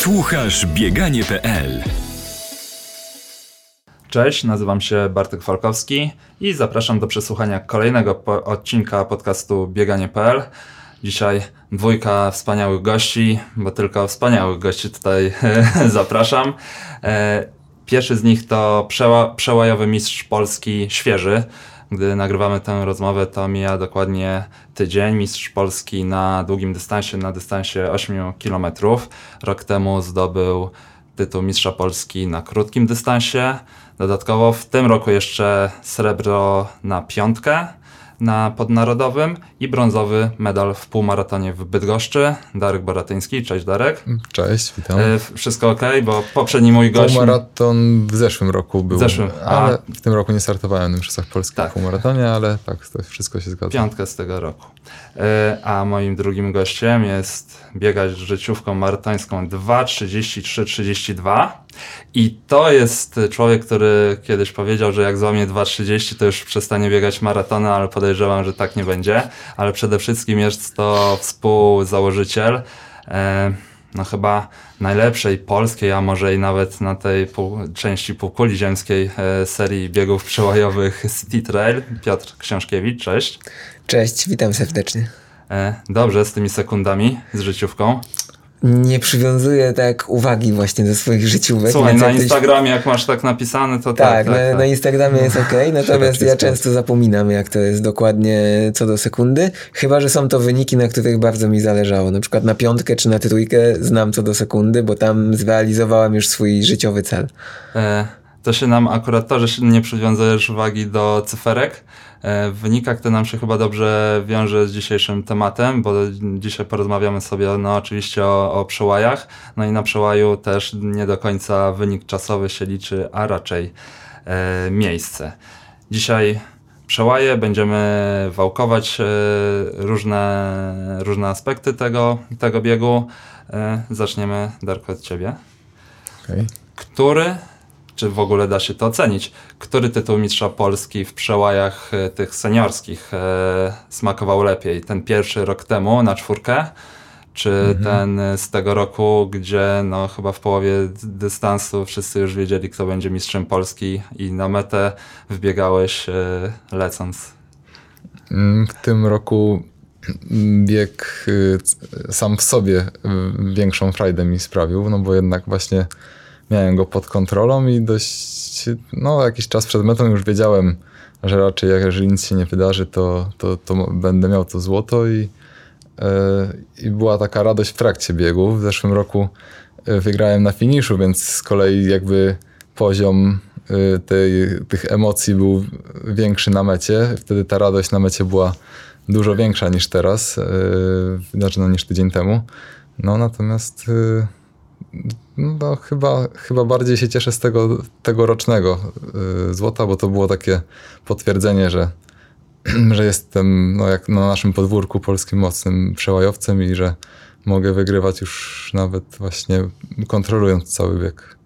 Słuchasz bieganie.pl Cześć, nazywam się Bartek Falkowski i zapraszam do przesłuchania kolejnego po odcinka podcastu bieganie.pl. Dzisiaj dwójka wspaniałych gości, bo tylko wspaniałych gości tutaj zapraszam. E, pierwszy z nich to przeła przełajowy mistrz Polski świeży. Gdy nagrywamy tę rozmowę, to mija dokładnie tydzień. Mistrz Polski na długim dystansie, na dystansie 8 km. Rok temu zdobył tytuł Mistrza Polski na krótkim dystansie. Dodatkowo w tym roku jeszcze srebro na piątkę na podnarodowym i brązowy medal w półmaratonie w Bydgoszczy. Darek Boratyński, cześć Darek. Cześć, witam. E, wszystko ok, bo poprzedni mój gość... Półmaraton w zeszłym roku był, W zeszłym, a- ale w tym roku nie startowałem na Mistrzostwach Polski Tak. półmaratonie, ale tak, to wszystko się zgadza. Piątkę z tego roku. E, A moim drugim gościem jest biegać życiówką maratońską 2.33.32 i to jest człowiek, który kiedyś powiedział, że jak złamie 2.30 to już przestanie biegać maratony, ale podejrzewam, że tak nie będzie. Ale przede wszystkim jest to współzałożyciel e, no chyba najlepszej polskiej, a może i nawet na tej pół, części półkuli ziemskiej e, serii biegów przełajowych City Trail. Piotr Książkiewicz, cześć. Cześć, witam serdecznie. E, dobrze, z tymi sekundami, z życiówką. Nie przywiązuję tak uwagi właśnie do swoich życiówek. Słuchaj, na Instagramie jak masz tak napisane, to tak. Tak, tak, na, tak. na Instagramie jest ok, natomiast ja często zapominam, jak to jest dokładnie co do sekundy. Chyba, że są to wyniki, na których bardzo mi zależało. Na przykład na piątkę czy na trójkę znam co do sekundy, bo tam zrealizowałem już swój życiowy cel. E, to się nam akurat to, że się nie przywiązujesz uwagi do cyferek. E, w wynikach to nam się chyba dobrze wiąże z dzisiejszym tematem, bo dzisiaj porozmawiamy sobie no oczywiście o, o przełajach. No i na przełaju też nie do końca wynik czasowy się liczy, a raczej e, miejsce. Dzisiaj przełaje, będziemy wałkować e, różne, różne aspekty tego, tego biegu. E, zaczniemy, Darko, od Ciebie. Okej. Który, czy w ogóle da się to ocenić, który tytuł mistrza Polski w przełajach e, tych seniorskich e, smakował lepiej? Ten pierwszy rok temu na czwórkę, czy ten e, z tego roku, gdzie no chyba w połowie dystansu wszyscy już wiedzieli, kto będzie mistrzem Polski i na metę wbiegałeś e, lecąc? Mm, W tym roku bieg sam w sobie większą frajdę mi sprawił, no bo jednak właśnie miałem go pod kontrolą i dość, no jakiś czas przed metą już wiedziałem, że raczej jeżeli nic się nie wydarzy, to, to, to będę miał to złoto i, y, i była taka radość w trakcie biegu. W zeszłym roku y, wygrałem na finiszu, więc z kolei jakby poziom y, tej, tych emocji był większy na mecie. Wtedy ta radość na mecie była dużo większa niż teraz, yy, znaczy no, niż tydzień temu. No natomiast yy, no, chyba, chyba bardziej się cieszę z tego tegorocznego yy, złota, bo to było takie potwierdzenie, że, że jestem no, jak na naszym podwórku polskim mocnym przełajowcem i że mogę wygrywać już nawet właśnie kontrolując cały bieg.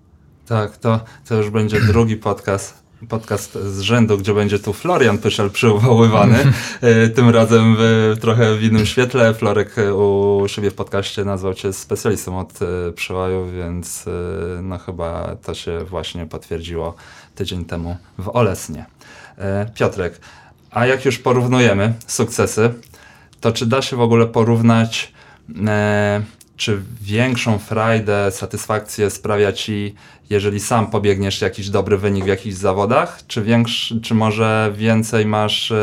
Tak, to, to już będzie drugi podcast. Podcast z rzędu, gdzie będzie tu Florian Pyszel przywoływany. E, Tym razem w, trochę w innym świetle. Florek e, u siebie w podcaście nazwał cię specjalistą od e, przełaju, więc no chyba to się właśnie potwierdziło tydzień temu w Olesnie. Piotrek, a jak już porównujemy sukcesy, to czy da się w ogóle porównać, czy większą frajdę, satysfakcję sprawia ci, jeżeli sam pobiegniesz jakiś dobry wynik w jakichś zawodach, czy, większy, czy może więcej masz e,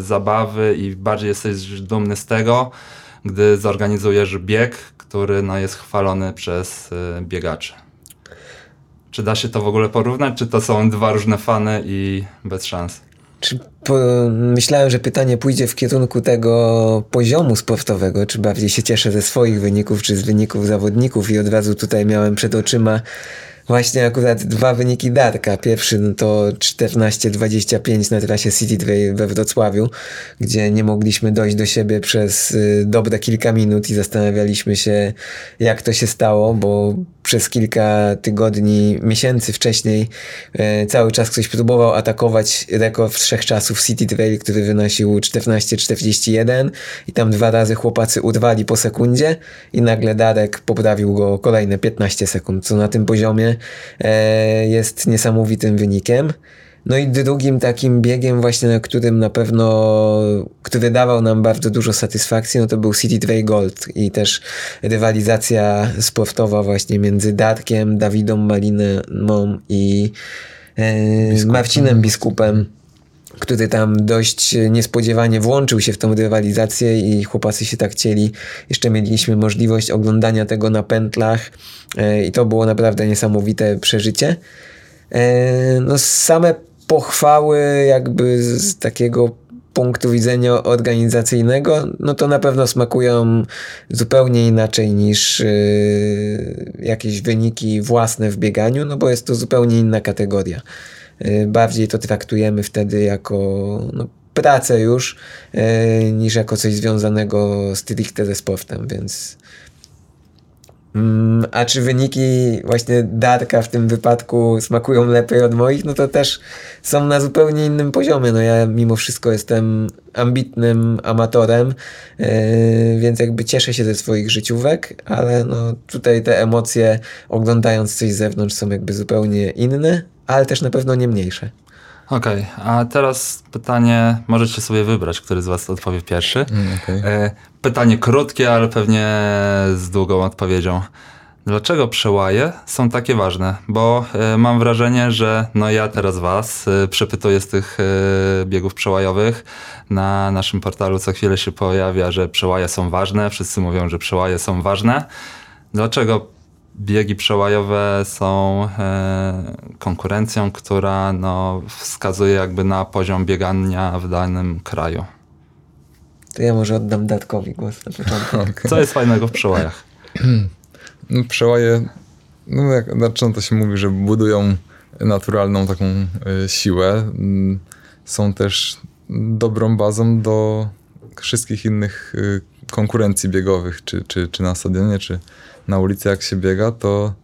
zabawy i bardziej jesteś dumny z tego, gdy zorganizujesz bieg, który no, jest chwalony przez e, biegaczy? Czy da się to w ogóle porównać, czy to są dwa różne fany i bez szans? Czy po, myślałem, że pytanie pójdzie w kierunku tego poziomu sportowego, czy bardziej się cieszę ze swoich wyników, czy z wyników zawodników i od razu tutaj miałem przed oczyma Właśnie akurat dwa wyniki Darka. Pierwszy no to 14-25 na trasie City Trail we Wrocławiu, gdzie nie mogliśmy dojść do siebie przez y, dobre kilka minut i zastanawialiśmy się, jak to się stało, bo przez kilka tygodni, miesięcy wcześniej e, cały czas ktoś próbował atakować rekord wszechczasów City Trail, który wynosił 14,41 i tam dwa razy chłopacy urwali po sekundzie i nagle Darek poprawił go kolejne 15 sekund, co na tym poziomie e, jest niesamowitym wynikiem. No i drugim takim biegiem właśnie, na którym na pewno, który dawał nam bardzo dużo satysfakcji, no to był City Trail Gold i też rywalizacja sportowa właśnie między Darkiem, Dawidą Maliną i e, Marcinem Biskupem który tam dość niespodziewanie włączył się w tą rywalizację i chłopacy się tak chcieli. Jeszcze mieliśmy możliwość oglądania tego na pętlach e, i to było naprawdę niesamowite przeżycie. E, no same pochwały jakby z takiego punktu widzenia organizacyjnego, no to na pewno smakują zupełnie inaczej niż yy, jakieś wyniki własne w bieganiu, no bo jest to zupełnie inna kategoria. Yy, bardziej to traktujemy wtedy jako no, pracę już, yy, niż jako coś związanego stricte ze sportem, więc a czy wyniki właśnie Darka w tym wypadku smakują lepiej od moich, no to też są na zupełnie innym poziomie. No ja mimo wszystko jestem ambitnym amatorem, yy, więc jakby cieszę się ze swoich życiówek, ale no tutaj te emocje oglądając coś z zewnątrz są jakby zupełnie inne, ale też na pewno nie mniejsze. Okej, okay, a teraz pytanie, możecie sobie wybrać, który z was odpowie pierwszy. Mm, okay. E, pytanie krótkie, ale pewnie z długą odpowiedzią. Dlaczego przełaje są takie ważne? Bo y, mam wrażenie, że no ja teraz was y, przepytuję z tych biegów przełajowych. Na naszym portalu co chwilę się pojawia, że przełaje są ważne. Wszyscy mówią, że przełaje są ważne. Dlaczego biegi przełajowe są e, konkurencją, która no, wskazuje jakby na poziom biegania w danym kraju. To ja może oddam Datkowi głos na początku. Co jest fajnego w przełajach? No, przełaje, no jak zaczyna to się mówi, że budują naturalną taką y, siłę. Mm, są też dobrą bazą do wszystkich innych y, konkurencji biegowych, czy, czy, czy na stadionie, czy na ulicy jak się biega, to,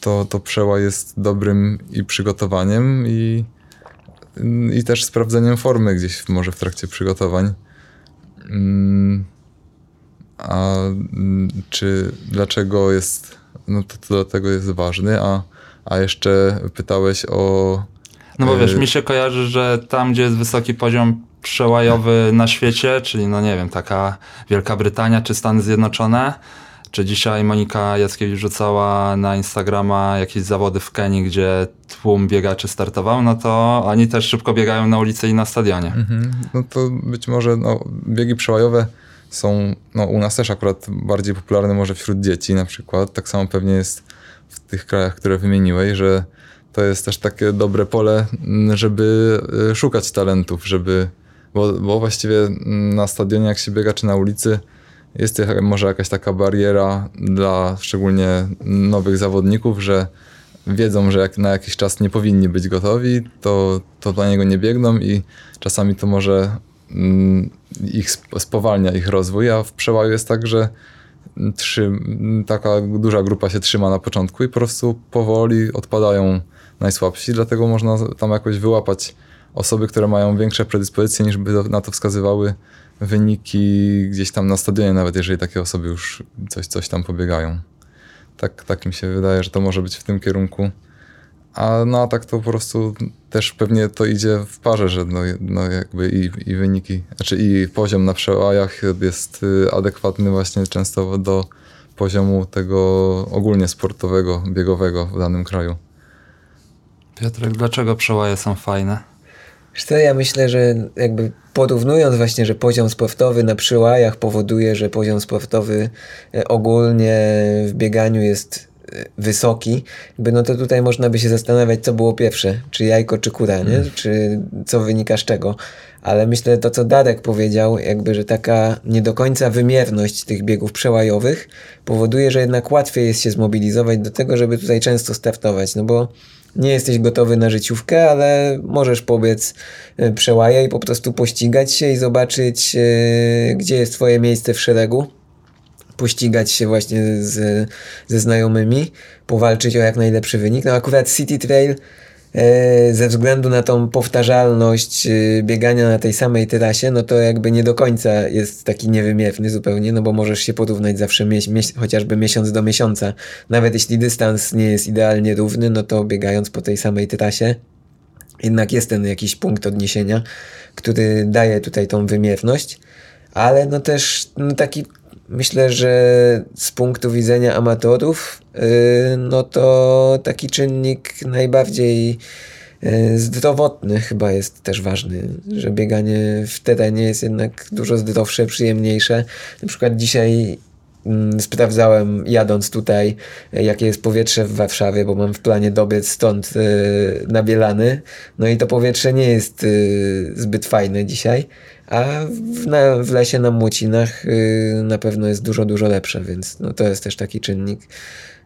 to, to przeła jest dobrym i przygotowaniem i, i też sprawdzeniem formy gdzieś może w trakcie przygotowań. Mm, a mm, czy dlaczego jest, no to, to dlatego jest ważny, a, a jeszcze pytałeś o... No bo wiesz, y, mi się kojarzy, że tam, gdzie jest wysoki poziom przełajowy na świecie, czyli no nie wiem, taka Wielka Brytania czy Stany Zjednoczone, czy dzisiaj Monika Jackiewicz rzucała na Instagrama jakieś zawody w Kenii, gdzie tłum biegaczy startował, no to oni też szybko biegają na ulicy i na stadionie. Mhm. No to być może no, biegi przełajowe są no, u nas też akurat bardziej popularne może wśród dzieci na przykład. Tak samo pewnie jest w tych krajach, które wymieniłeś, że to jest też takie dobre pole, żeby y, szukać talentów, żeby bo, bo właściwie na stadionie jak się biega czy na ulicy jest może jakaś taka bariera dla szczególnie nowych zawodników, że wiedzą, że jak na jakiś czas nie powinni być gotowi, to, to dla niego nie biegną i czasami to może mm, ich spowalnia ich rozwój, a w przełaju jest tak, że trzy, taka duża grupa się trzyma na początku i po prostu powoli odpadają najsłabsi, dlatego można tam jakoś wyłapać osoby, które mają większe predyspozycje niż by na to wskazywały wyniki gdzieś tam na stadionie, nawet jeżeli takie osoby już coś, coś tam pobiegają. Tak, tak mi się wydaje, że to może być w tym kierunku. A no a tak to po prostu też pewnie to idzie w parze, że no, no jakby i, i wyniki, znaczy i poziom na przełajach jest y, adekwatny właśnie często do poziomu tego ogólnie sportowego, biegowego w danym kraju. Piotrek, dlaczego przełaje są fajne? Co, ja myślę, że jakby porównując właśnie, że poziom sportowy na przyłajach powoduje, że poziom sportowy e, ogólnie w bieganiu jest wysoki, jakby no to tutaj można by się zastanawiać, co było pierwsze, czy jajko, czy kura, nie? Mm. czy co wynika z czego. Ale myślę, to co Darek powiedział, jakby, że taka nie do końca wymierność tych biegów przełajowych powoduje, że jednak łatwiej jest się zmobilizować do tego, żeby tutaj często startować, no bo nie jesteś gotowy na życiówkę, ale możesz pobiec e, przełaja i po prostu pościgać się i zobaczyć, e, gdzie jest twoje miejsce w szeregu pościgać się właśnie z, ze znajomymi, powalczyć o jak najlepszy wynik. No akurat City Trail ze względu na tą powtarzalność e, biegania na tej samej trasie, no to jakby nie do końca jest taki niewymierny zupełnie, no bo możesz się porównać zawsze chociażby miesiąc do miesiąca. Nawet jeśli dystans nie jest idealnie równy, no to biegając po tej samej trasie, jednak jest ten jakiś punkt odniesienia, który daje tutaj tą wymierność, ale no też no taki myślę, że z punktu widzenia amatorów, yy, no to taki czynnik najbardziej yy, zdrowotny chyba jest też ważny, że bieganie w terenie jest jednak dużo zdrowsze, przyjemniejsze. Na przykład dzisiaj mm, sprawdzałem jadąc tutaj, jakie jest powietrze w Warszawie, bo mam w planie dobiec stąd yy, na Bielany. No i to powietrze nie jest yy, zbyt fajne dzisiaj, a w, na, w lesie na Młocinach yy, na pewno jest dużo, dużo lepsze, więc no, to jest też taki czynnik.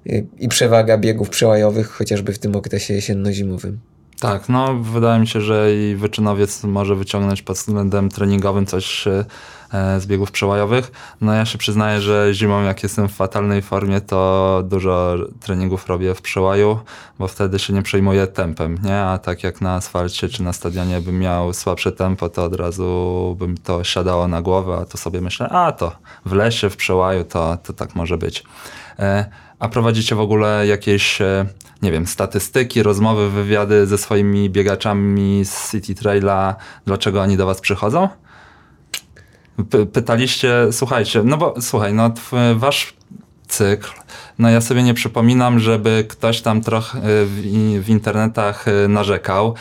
Yy, I przewaga biegów przełajowych, chociażby w tym okresie jesienno-zimowym. Tak, no wydaje mi się, że i wyczynowiec może wyciągnąć pod względem treningowym coś e, z biegów przełajowych. No ja się przyznaję, że zimą jak jestem w fatalnej formie, to dużo treningów robię w przełaju, bo wtedy się nie przejmuję tempem, nie? A tak jak na asfalcie czy na stadionie bym miał słabsze tempo, to od razu bym to siadało na głowę, a to sobie myślę, a to w lesie, w przełaju to, to tak może być. E, a prowadzicie w ogóle jakieś, e, nie wiem, statystyki, rozmowy, wywiady ze swoimi biegaczami z City Traila, dlaczego oni do was przychodzą? Pytaliście, słuchajcie, no bo słuchaj, no wasz cykl, no ja sobie nie przypominam, żeby ktoś tam trochę w, w internetach e, narzekał.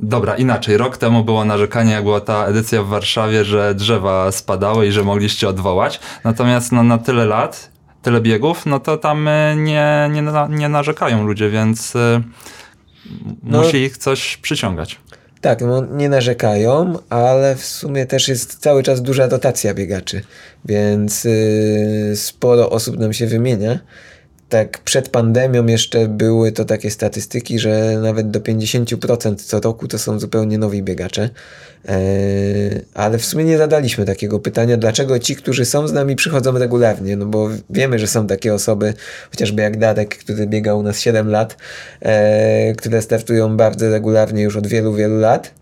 Dobra, inaczej. Rok temu było narzekanie, jak była ta edycja w Warszawie, że drzewa spadały i że mogliście odwołać. Natomiast no, na tyle lat, tyle biegów, no to tam e, nie, nie, nie narzekają ludzie, więc y, No. musi ich coś przyciągać. Tak, no nie narzekają, ale w sumie też jest cały czas duża rotacja biegaczy, więc yy, sporo osób nam się wymienia. Tak przed pandemią jeszcze były to takie statystyki, że nawet do 50% co roku to są zupełnie nowi biegacze. Yy, ale w sumie nie zadaliśmy takiego pytania, dlaczego ci, którzy są z nami przychodzą regularnie, no bo wiemy, że są takie osoby, chociażby jak Darek, który biega u nas 7 lat, e, które startują bardzo regularnie już od wielu, wielu lat.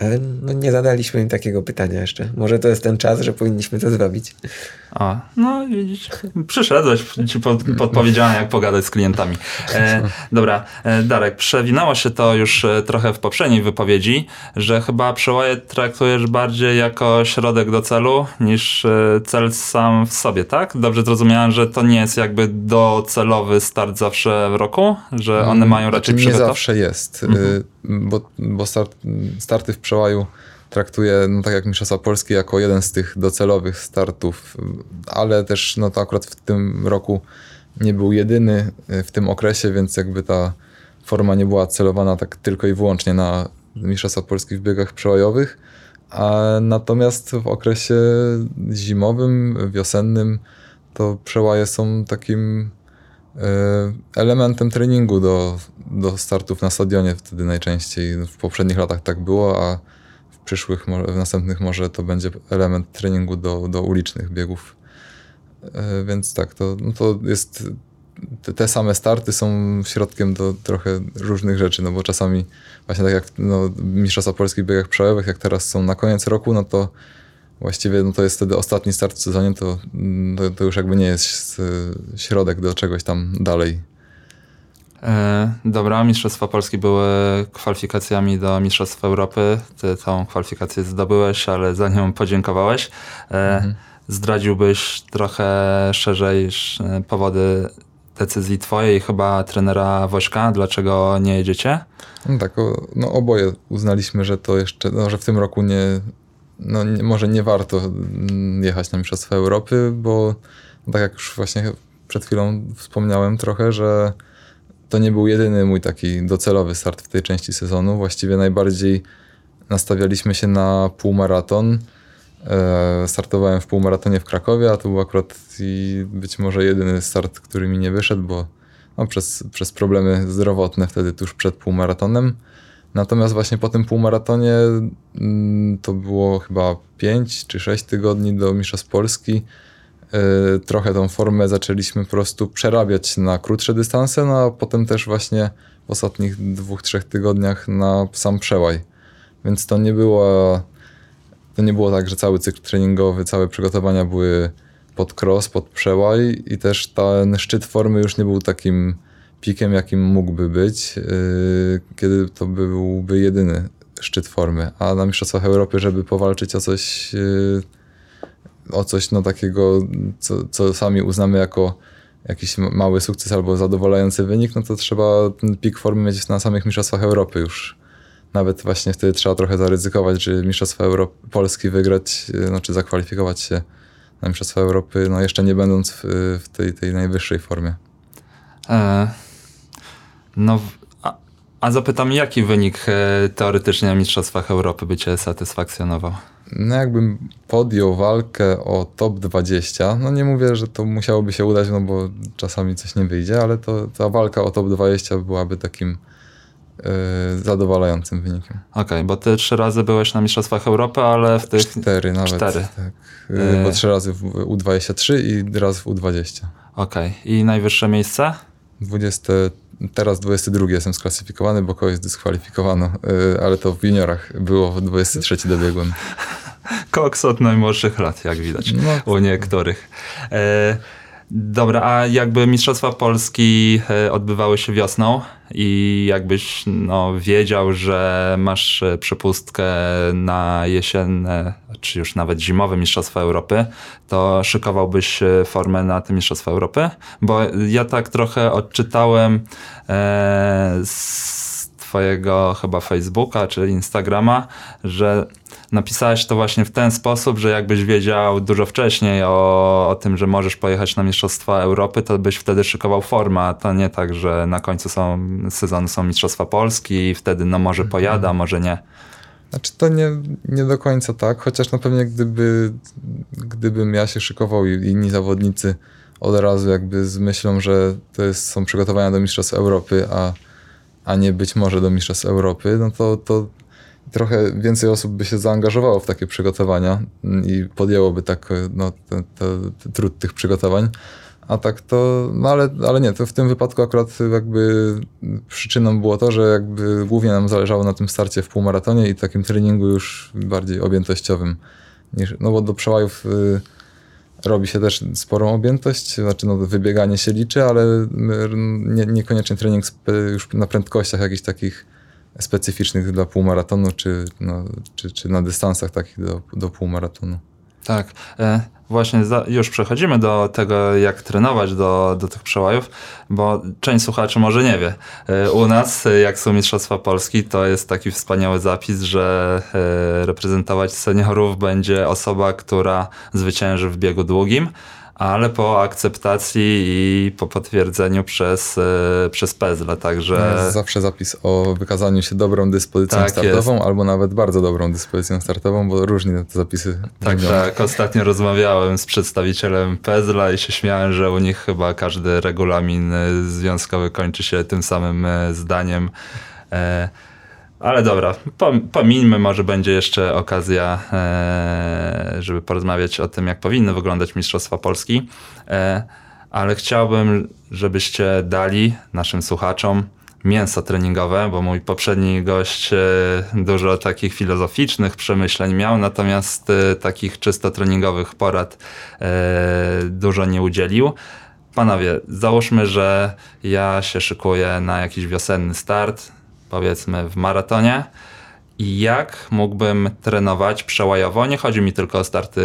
Ale no nie zadaliśmy im takiego pytania jeszcze. Może to jest ten czas, że powinniśmy to zrobić. O, no widzisz, przyszedłeś, ci pod, podpowiedziałem jak pogadać z klientami. E, dobra, e, Darek, przewinęło się to już e, trochę w poprzedniej wypowiedzi, że chyba przełaje traktujesz bardziej jako środek do celu niż e, cel sam w sobie, tak? Dobrze zrozumiałem, że to nie jest jakby docelowy start zawsze w roku, że one mają raczej Znaczy, nie przygotować. zawsze jest, y, bo, bo start, starty w przełaju traktuję, no tak jak Mistrzostwa Polski, jako jeden z tych docelowych startów, ale też no to akurat w tym roku nie był jedyny y, w tym okresie, więc jakby ta forma nie była celowana tak tylko i wyłącznie na Mistrzostwa Polski w biegach przełajowych, a natomiast w okresie zimowym, wiosennym to przełaje są takim elementem treningu do, do startów na stadionie wtedy najczęściej. W poprzednich latach tak było, a w przyszłych, w następnych może to będzie element treningu do, do ulicznych biegów. E, Więc tak, to, no to jest. Te, same starty są środkiem do trochę różnych rzeczy, no bo czasami właśnie tak jak no, Mistrzostwa Polski w biegach przełajowych, jak teraz są na koniec roku, no to właściwie no to jest wtedy ostatni start w sezonie, to, mm, to, to już jakby nie jest e, środek do czegoś tam dalej. E, dobra, Mistrzostwa Polski były kwalifikacjami do Mistrzostw Europy. Ty tą kwalifikację zdobyłeś, ale za nią podziękowałeś. E, Zdradziłbyś trochę szerzej sz- powody decyzji twojej i chyba trenera Wośka, dlaczego nie jedziecie? No tak, no oboje uznaliśmy, że to jeszcze, no, że w tym roku nie, no nie, może nie warto mm, jechać na Mistrzostwa Europy, bo tak jak już właśnie przed chwilą wspomniałem trochę, że to nie był jedyny mój taki docelowy start w tej części sezonu. Właściwie najbardziej nastawialiśmy się na półmaraton. E, startowałem w półmaratonie w Krakowie, a to był akurat i być może jedyny start, który mi nie wyszedł, bo no, przez, przez problemy zdrowotne wtedy tuż przed półmaratonem. Natomiast właśnie po tym półmaratonie mm, to było chyba 5 czy 6 tygodni do Mistrzostw Polski. E, trochę tą formę zaczęliśmy po prostu przerabiać na krótsze dystanse, no a potem też właśnie w ostatnich dwóch, trzech tygodniach na sam przełaj. Więc to nie było, to nie było tak, że cały cykl treningowy, całe przygotowania były pod cross, pod przełaj i też ten szczyt formy już nie był takim pikiem, jakim mógłby być, yy, kiedy to byłby jedyny szczyt formy. A na Mistrzostwach Europy, żeby powalczyć o coś, yy, o coś no, takiego, co, co sami uznamy jako jakiś mały sukces albo zadowalający wynik, no to trzeba ten pik formy mieć na samych Mistrzostwach Europy już. Nawet właśnie wtedy trzeba trochę zaryzykować, że Mistrzostwa Europy Polski wygrać, yy, no, czy zakwalifikować się na Mistrzostwa Europy, no jeszcze nie będąc w, w tej, tej najwyższej formie. E, no, a, a zapytam, jaki wynik e, teoretycznie na Mistrzostwach Europy by Cię satysfakcjonował? No jakbym podjął walkę o top 20, no nie mówię, że to musiałoby się udać, no bo czasami coś nie wyjdzie, ale to ta walka o top 20 byłaby takim yy, zadowalającym wynikiem. Okej, okay, bo ty trzy razy byłeś na Mistrzostwach Europy, ale w tych... Cztery nawet. Cztery. Tak. Yy, bo trzy razy w U23 i raz w U20. Okej, okay. i najwyższe miejsce? 20, teraz 22 jestem sklasyfikowany, bo kogoś dyskwalifikowano, yy, ale to w juniorach było, w 23 dobiegłem. Koks od najmłodszych lat, jak widać no. u niektórych. Yy, Dobra, a jakby Mistrzostwa Polski e, odbywały się wiosną i jakbyś no, wiedział, że masz e, przepustkę na jesienne, czy już nawet zimowe Mistrzostwa Europy, to szykowałbyś e, formę na te Mistrzostwa Europy? Bo ja tak trochę odczytałem e, z twojego chyba Facebooka czy Instagrama, że napisałeś to właśnie w ten sposób, że jakbyś wiedział dużo wcześniej o, o tym, że możesz pojechać na Mistrzostwa Europy, to byś wtedy szykował formę, a to nie tak, że na końcu są, sezonu są Mistrzostwa Polski i wtedy no może mhm. pojada, może nie. Znaczy to nie, nie do końca tak, chociaż no pewnie gdyby, gdybym ja się szykował i inni zawodnicy od razu jakby z myślą, że to jest, są przygotowania do Mistrzostw Europy, a, a nie być może do Mistrzostw Europy, no to, to trochę więcej osób by się zaangażowało w takie przygotowania i podjęłoby tak no, te, te, trud tych przygotowań. A tak to, no ale, ale nie, to w tym wypadku akurat jakby przyczyną było to, że jakby głównie nam zależało na tym starcie w półmaratonie i takim treningu już bardziej objętościowym. Niż, no bo do przełajów y, robi się też sporą objętość, znaczy no, wybieganie się liczy, ale nie, niekoniecznie trening już na prędkościach jakichś takich specyficznych dla półmaratonu, czy, no, czy, czy na dystansach takich do, do półmaratonu. Tak. E, właśnie już przechodzimy do tego, jak trenować do, do tych przełajów, bo część słuchaczy może nie wie. E, u nas, jak są Mistrzostwa Polski, to jest taki wspaniały zapis, że e, reprezentować seniorów będzie osoba, która zwycięży w biegu długim ale po akceptacji i po potwierdzeniu przez, e, przez PEZLE, także... Jest zawsze zapis o wykazaniu się dobrą dyspozycją tak startową, jest. albo nawet bardzo dobrą dyspozycją startową, bo różnie te zapisy Tak, brzmią. tak. Ostatnio rozmawiałem z przedstawicielem PEZLA i się śmiałem, że u nich chyba każdy regulamin związkowy kończy się tym samym e, zdaniem. Ale dobra, pomińmy, może będzie jeszcze okazja, e, żeby porozmawiać o tym, jak powinny wyglądać Mistrzostwa Polski. E, ale chciałbym, żebyście dali naszym słuchaczom mięso treningowe, bo mój poprzedni gość e, dużo takich filozoficznych przemyśleń miał, natomiast takich czysto treningowych porad dużo nie udzielił. Panowie, załóżmy, że ja się szykuję na jakiś wiosenny start, powiedzmy w maratonie i jak mógłbym trenować przełajowo. Nie chodzi mi tylko o starty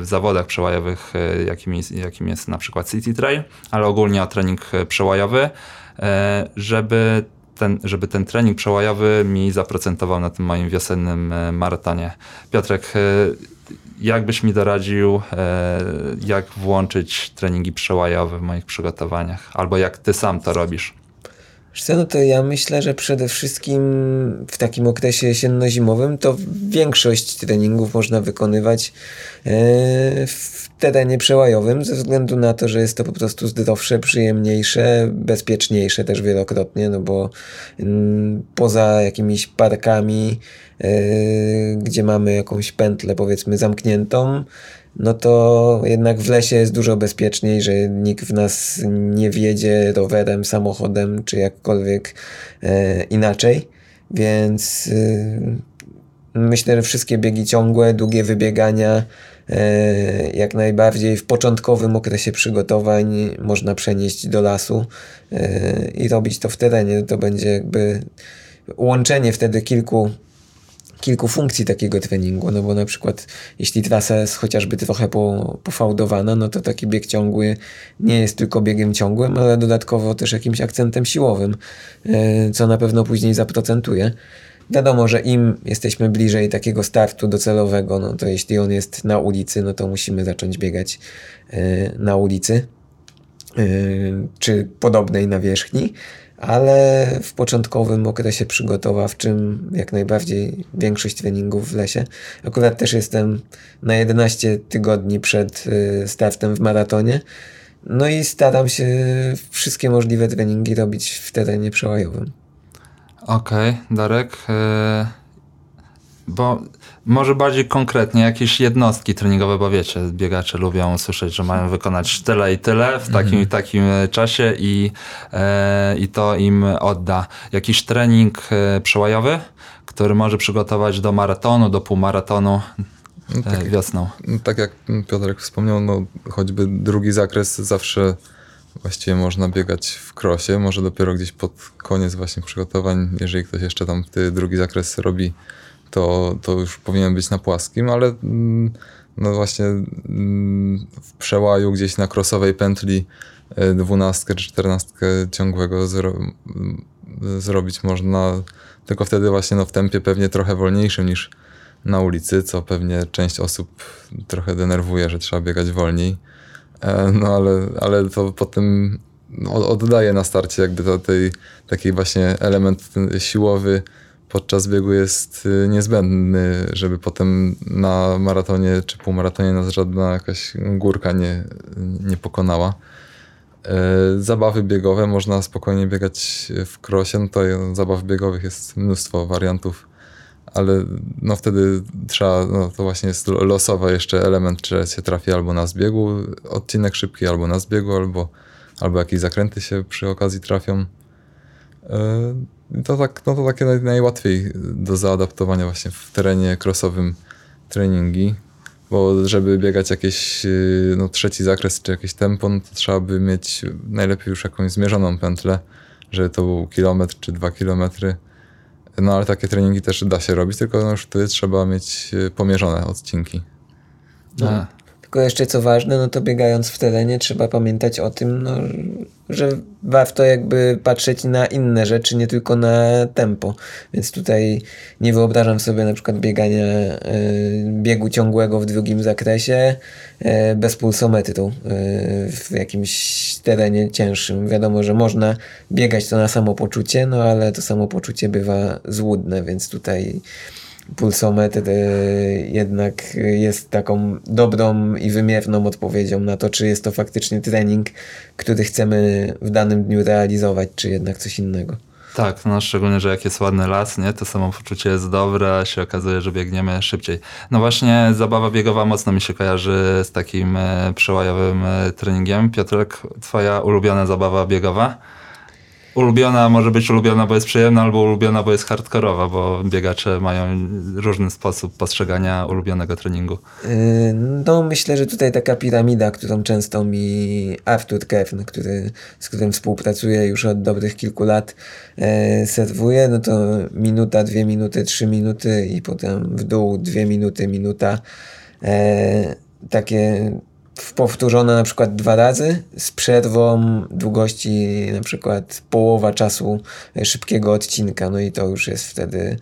w zawodach przełajowych, e, jakim jest, jakim jest na przykład City Trail, ale ogólnie o trening przełajowy, e, żeby ten, żeby ten trening przełajowy mi zaprocentował na tym moim wiosennym e, maratonie. Piotrek, jak byś mi doradził, jak włączyć treningi przełajowe w moich przygotowaniach? Albo jak ty sam to robisz? Co, no to ja myślę, że przede wszystkim w takim okresie jesienno-zimowym to większość treningów można wykonywać e, w terenie przełajowym ze względu na to, że jest to po prostu zdrowsze, przyjemniejsze, bezpieczniejsze też wielokrotnie, no bo mm, poza jakimiś parkami, e, gdzie mamy jakąś pętlę powiedzmy zamkniętą, no to jednak w lesie jest dużo bezpieczniej, że nikt w nas nie wjedzie rowerem, samochodem czy jakkolwiek e, inaczej. Więc y, myślę, że wszystkie biegi ciągłe, długie wybiegania, e, jak najbardziej w początkowym okresie przygotowań można przenieść do lasu e, i robić to w terenie. To będzie jakby łączenie wtedy kilku kilku funkcji takiego treningu, no bo na przykład jeśli trasa jest chociażby trochę po, pofałdowana, no to taki bieg ciągły nie jest tylko biegiem ciągłym, ale dodatkowo też jakimś akcentem siłowym, e, co na pewno później zaprocentuje. Wiadomo, że im jesteśmy bliżej takiego startu docelowego, no to jeśli on jest na ulicy, no to musimy zacząć biegać e, na ulicy e, czy podobnej nawierzchni ale w początkowym okresie przygotowawczym jak najbardziej większość treningów w lesie. Akurat też jestem na 11 tygodni przed y, startem w maratonie. No i staram się wszystkie możliwe treningi robić w terenie przełajowym. Okej, okay, Darek. Yy bo może bardziej konkretnie jakieś jednostki treningowe, bo wiecie, biegacze lubią słyszeć, że mają wykonać tyle i tyle w takim i mhm. takim e, czasie i, e, i to im odda. Jakiś trening e, przełajowy, który może przygotować do maratonu, do półmaratonu no, tak, wiosną. Tak jak Piotrek wspomniał, no, choćby drugi zakres zawsze właściwie można biegać w krosie, może dopiero gdzieś pod koniec właśnie przygotowań, jeżeli ktoś jeszcze tam ty drugi zakres robi to, to już powinien być na płaskim, ale mm, no właśnie mm, w przełaju gdzieś na krosowej pętli e, dwunastkę czy czternastkę ciągłego zro mm, zrobić można tylko wtedy właśnie no w tempie pewnie trochę wolniejszym niż na ulicy, co pewnie część osób trochę denerwuje, że trzeba biegać wolniej. E, no ale, ale to potem oddaje na starcie jakby to tej takiej właśnie element siłowy, podczas biegu jest y, niezbędny, żeby potem na maratonie czy półmaratonie nas żadna jakaś górka nie, nie pokonała. E, zabawy biegowe można spokojnie biegać w krosie, no to zabaw biegowych jest mnóstwo wariantów, ale no wtedy trzeba, no to właśnie jest losowy jeszcze element, czy się trafi albo na zbiegu odcinek szybki, albo na zbiegu, albo, albo jakieś zakręty się przy okazji trafią. To, tak, no to takie naj, najłatwiej do zaadaptowania właśnie w terenie crossowym treningi, bo żeby biegać jakieś y, no, trzeci zakres czy jakieś tempo, no to trzeba by mieć najlepiej już jakąś zmierzoną pętlę, żeby to był kilometr czy dwa kilometry. No ale takie treningi też da się robić, tylko no, już wtedy trzeba mieć y, pomierzone odcinki. No. Tylko jeszcze co ważne, no to biegając w terenie trzeba pamiętać o tym, no, że warto jakby patrzeć na inne rzeczy, nie tylko na tempo. Więc tutaj nie wyobrażam sobie na przykład biegania y, biegu ciągłego w drugim zakresie y, bez pulsometru y, w jakimś terenie cięższym. Wiadomo, że można biegać to na samopoczucie, no ale to samopoczucie bywa złudne, więc tutaj pulsometr jednak jest taką dobrą i wymierną odpowiedzią na to, czy jest to faktycznie trening, który chcemy w danym dniu realizować, czy jednak coś innego. Tak, no szczególnie, że jak jest ładny las, nie, to samopoczucie jest dobre, a się okazuje, że biegniemy szybciej. No właśnie zabawa biegowa mocno mi się kojarzy z takim e, przełajowym e, treningiem. Piotrek, twoja ulubiona zabawa biegowa? Ulubiona może być ulubiona, bo jest przyjemna, albo ulubiona, bo jest hardkorowa, bo biegacze mają różny sposób postrzegania ulubionego treningu. Yy, no myślę, że tutaj taka piramida, którą często mi Artur Kern, który, z którym współpracuję już od dobrych kilku lat, e, serwuje, no to minuta, dwie minuty, trzy minuty i potem w dół dwie minuty, minuta. E, takie powtórzona na przykład dwa razy z przerwą długości na przykład połowa czasu szybkiego odcinka, no i to już jest wtedy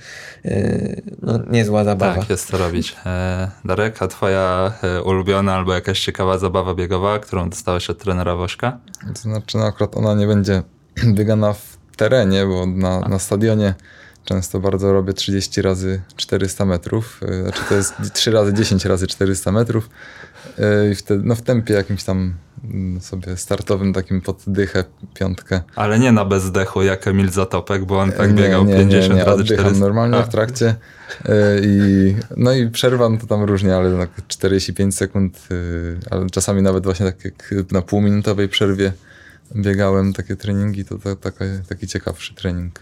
e, no, niezła zabawa. Tak, jest co robić. E, Darek, a twoja e, ulubiona albo jakaś ciekawa zabawa biegowa, którą dostałeś od trenera Wośka? To znaczy, no akurat ona nie będzie biegana w terenie, bo na, na stadionie często bardzo robię 30 razy 400 metrów. y, Znaczy to jest 3 razy 10 razy 400 metrów. y, I wtedy, no w tempie jakimś tam mm, sobie startowym, takim pod dychę, piątkę. Ale nie na bezdechu jak Emil Zatopek, bo on tak Nie, biegał nie, 50 nie, nie, razy oddycham 400. normalnie A. w trakcie. y, I, no i przerwa no to tam różnie, ale tak 45 sekund, y, ale czasami nawet właśnie tak jak na półminutowej przerwie biegałem takie treningi, to, to taka, taki ciekawszy trening.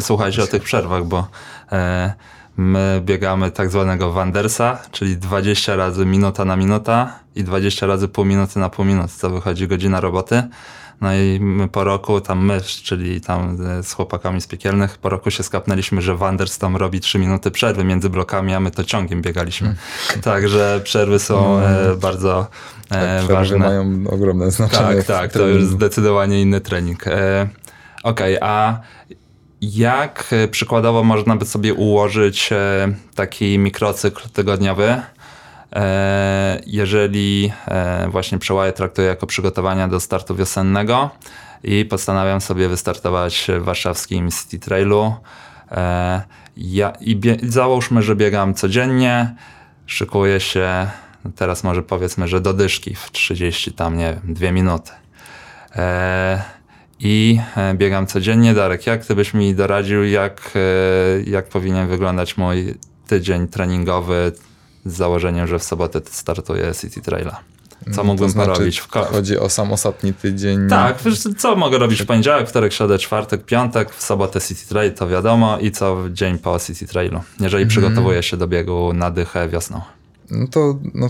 Słuchajcie o tych przerwach, bo e, my biegamy tak zwanego Wandersa, czyli 20 razy minuta na minuta i 20 razy pół minuty na pół minuty, co wychodzi godzina roboty. No i my po roku, tam my, czyli tam e, z chłopakami z piekielnych, po roku się skapnęliśmy, że Wanders tam robi 3 minuty przerwy między blokami, a my to ciągiem biegaliśmy. Także przerwy są e, bardzo Tak, e, przerwy ważne. mają ogromne znaczenie. Tak, tak, to już zdecydowanie inny trening. E, Okej, a jak e, przykładowo można by sobie ułożyć e, taki mikrocykl tygodniowy, e, jeżeli właśnie przełaję traktuję jako przygotowania do startu wiosennego i postanawiam sobie wystartować w warszawskim City Trailu. Ja, I załóżmy, że biegam codziennie, szykuję się, teraz może powiedzmy, że do dyszki w 30 tam, nie wiem, 2 minuty. I e, biegam codziennie. Darek, jak ty byś mi doradził, jak, e, jak powinien wyglądać mój tydzień treningowy z założeniem, że w sobotę startuję City Traila? Co mógłbym to znaczy, porobić w ko- Chodzi o sam ostatni tydzień. tak, wiesz, co mogę robić w poniedziałek, wtorek, środę, czwartek, piątek, w sobotę City Trail, to wiadomo, i co w dzień po City Trailu, jeżeli przygotowuję się do biegu na dychę wiosną. No to no,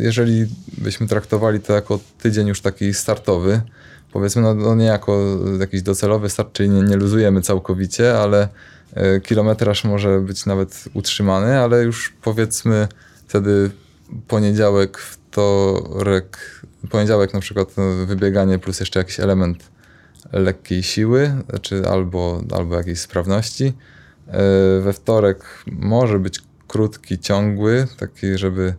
jeżeli byśmy traktowali to jako tydzień już taki startowy, powiedzmy, no, no nie jako jakiś docelowy start, czyli nie, nie luzujemy całkowicie, ale e, kilometraż może być nawet utrzymany, ale już powiedzmy wtedy poniedziałek, wtorek, poniedziałek na przykład no, wybieganie plus jeszcze jakiś element lekkiej siły, czy albo, albo jakiejś sprawności. E, We wtorek może być krótki, ciągły, taki, żeby.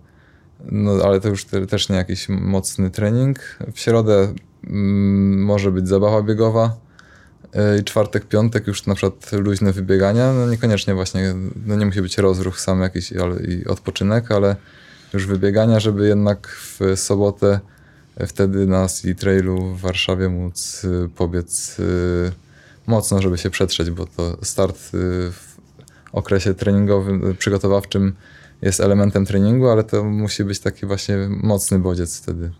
No, ale to już te, też nie jakiś mocny trening. W środę może być zabawa biegowa. E, I czwartek, piątek już na przykład luźne wybiegania. No niekoniecznie właśnie, no nie musi być rozruch sam jakiś ale, i odpoczynek, ale już wybiegania, żeby jednak w sobotę e, wtedy na City Trailu w Warszawie móc y, pobiec mocno, żeby się przetrzeć, bo to start w okresie treningowym, przygotowawczym jest elementem treningu, ale to musi być taki właśnie mocny bodziec wtedy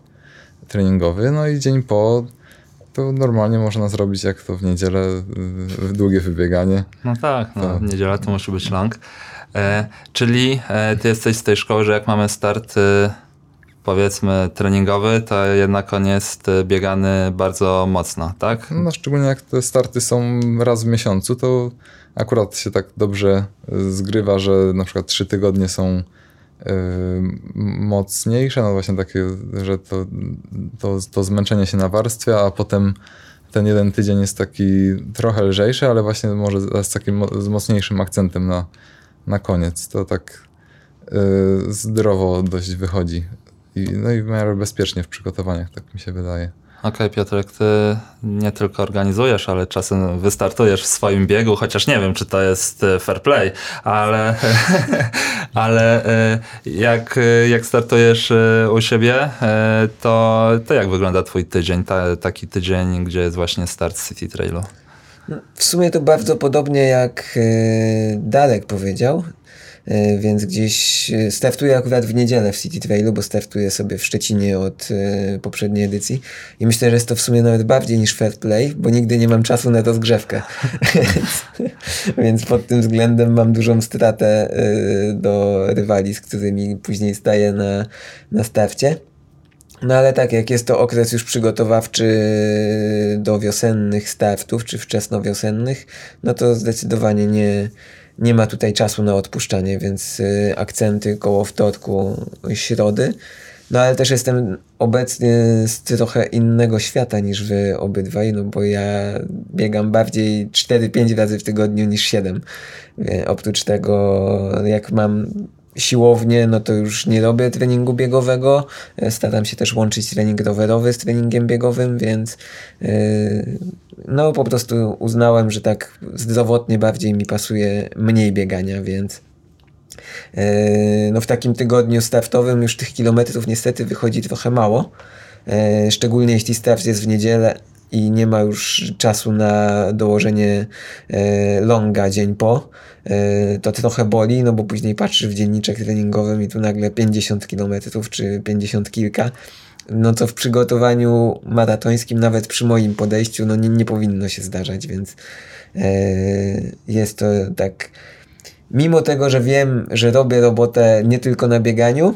treningowy. No i dzień po to normalnie można zrobić jak to w niedzielę, długie wybieganie. No tak, no, Tak. niedziela to musi być long. E, czyli e, ty jesteś z tej szkoły, że jak mamy start e, powiedzmy treningowy, to jednak on jest e, biegany bardzo mocno, tak? No szczególnie jak te starty są raz w miesiącu, to akurat się tak dobrze y, zgrywa, że na przykład trzy tygodnie są mocniejsze, no właśnie takie, że to, to, to zmęczenie się nawarstwia, a potem ten jeden tydzień jest taki trochę lżejszy, ale właśnie może z takim z mocniejszym akcentem na, na koniec. To tak y, zdrowo dość wychodzi. I, no i w miarę bezpiecznie w przygotowaniach, tak mi się wydaje. Okej, Piotrek, ty nie tylko organizujesz, ale czasem wystartujesz w swoim biegu, chociaż nie wiem, czy to jest e, fair play, ale, ale e, jak, e, jak startujesz u siebie, to, to jak wygląda twój tydzień, ta, taki tydzień, gdzie jest właśnie start City Trailu? W sumie to bardzo podobnie jak Darek powiedział, więc gdzieś e, startuję akurat w niedzielę w City Trailu, bo startuję sobie w Szczecinie od e, poprzedniej edycji i myślę, że jest to w sumie nawet bardziej niż fair play, bo nigdy nie mam czasu na rozgrzewkę. więc, więc pod tym względem mam dużą stratę e, do rywali, z którymi później staję na, na starcie. No ale tak, jak jest to okres już przygotowawczy do wiosennych startów, czy wczesnowiosennych, no to zdecydowanie nie, nie ma tutaj czasu na odpuszczanie, więc y, akcenty koło wtorku, środy. No ale też jestem obecnie z trochę innego świata niż wy obydwaj, no bo ja biegam bardziej 4-5 razy w tygodniu niż 7. E, oprócz tego, jak mam siłownię, no to już nie robię treningu biegowego. E, staram się też łączyć trening rowerowy z treningiem biegowym, więc yy, no po prostu uznałem, że tak zdrowotnie bardziej mi pasuje mniej biegania, więc yy, no w takim tygodniu startowym już tych kilometrów niestety wychodzi trochę mało. Szczególnie jeśli start jest w niedzielę i nie ma już czasu na dołożenie longa dzień po E, to trochę boli, no bo później patrzysz w dzienniczek treningowym i tu nagle 50 km czy 50 kilka. No to w przygotowaniu maratońskim, nawet przy moim podejściu, no nie, nie powinno się zdarzać, więc e, jest to tak. Mimo tego, że wiem, że robię robotę nie tylko na bieganiu,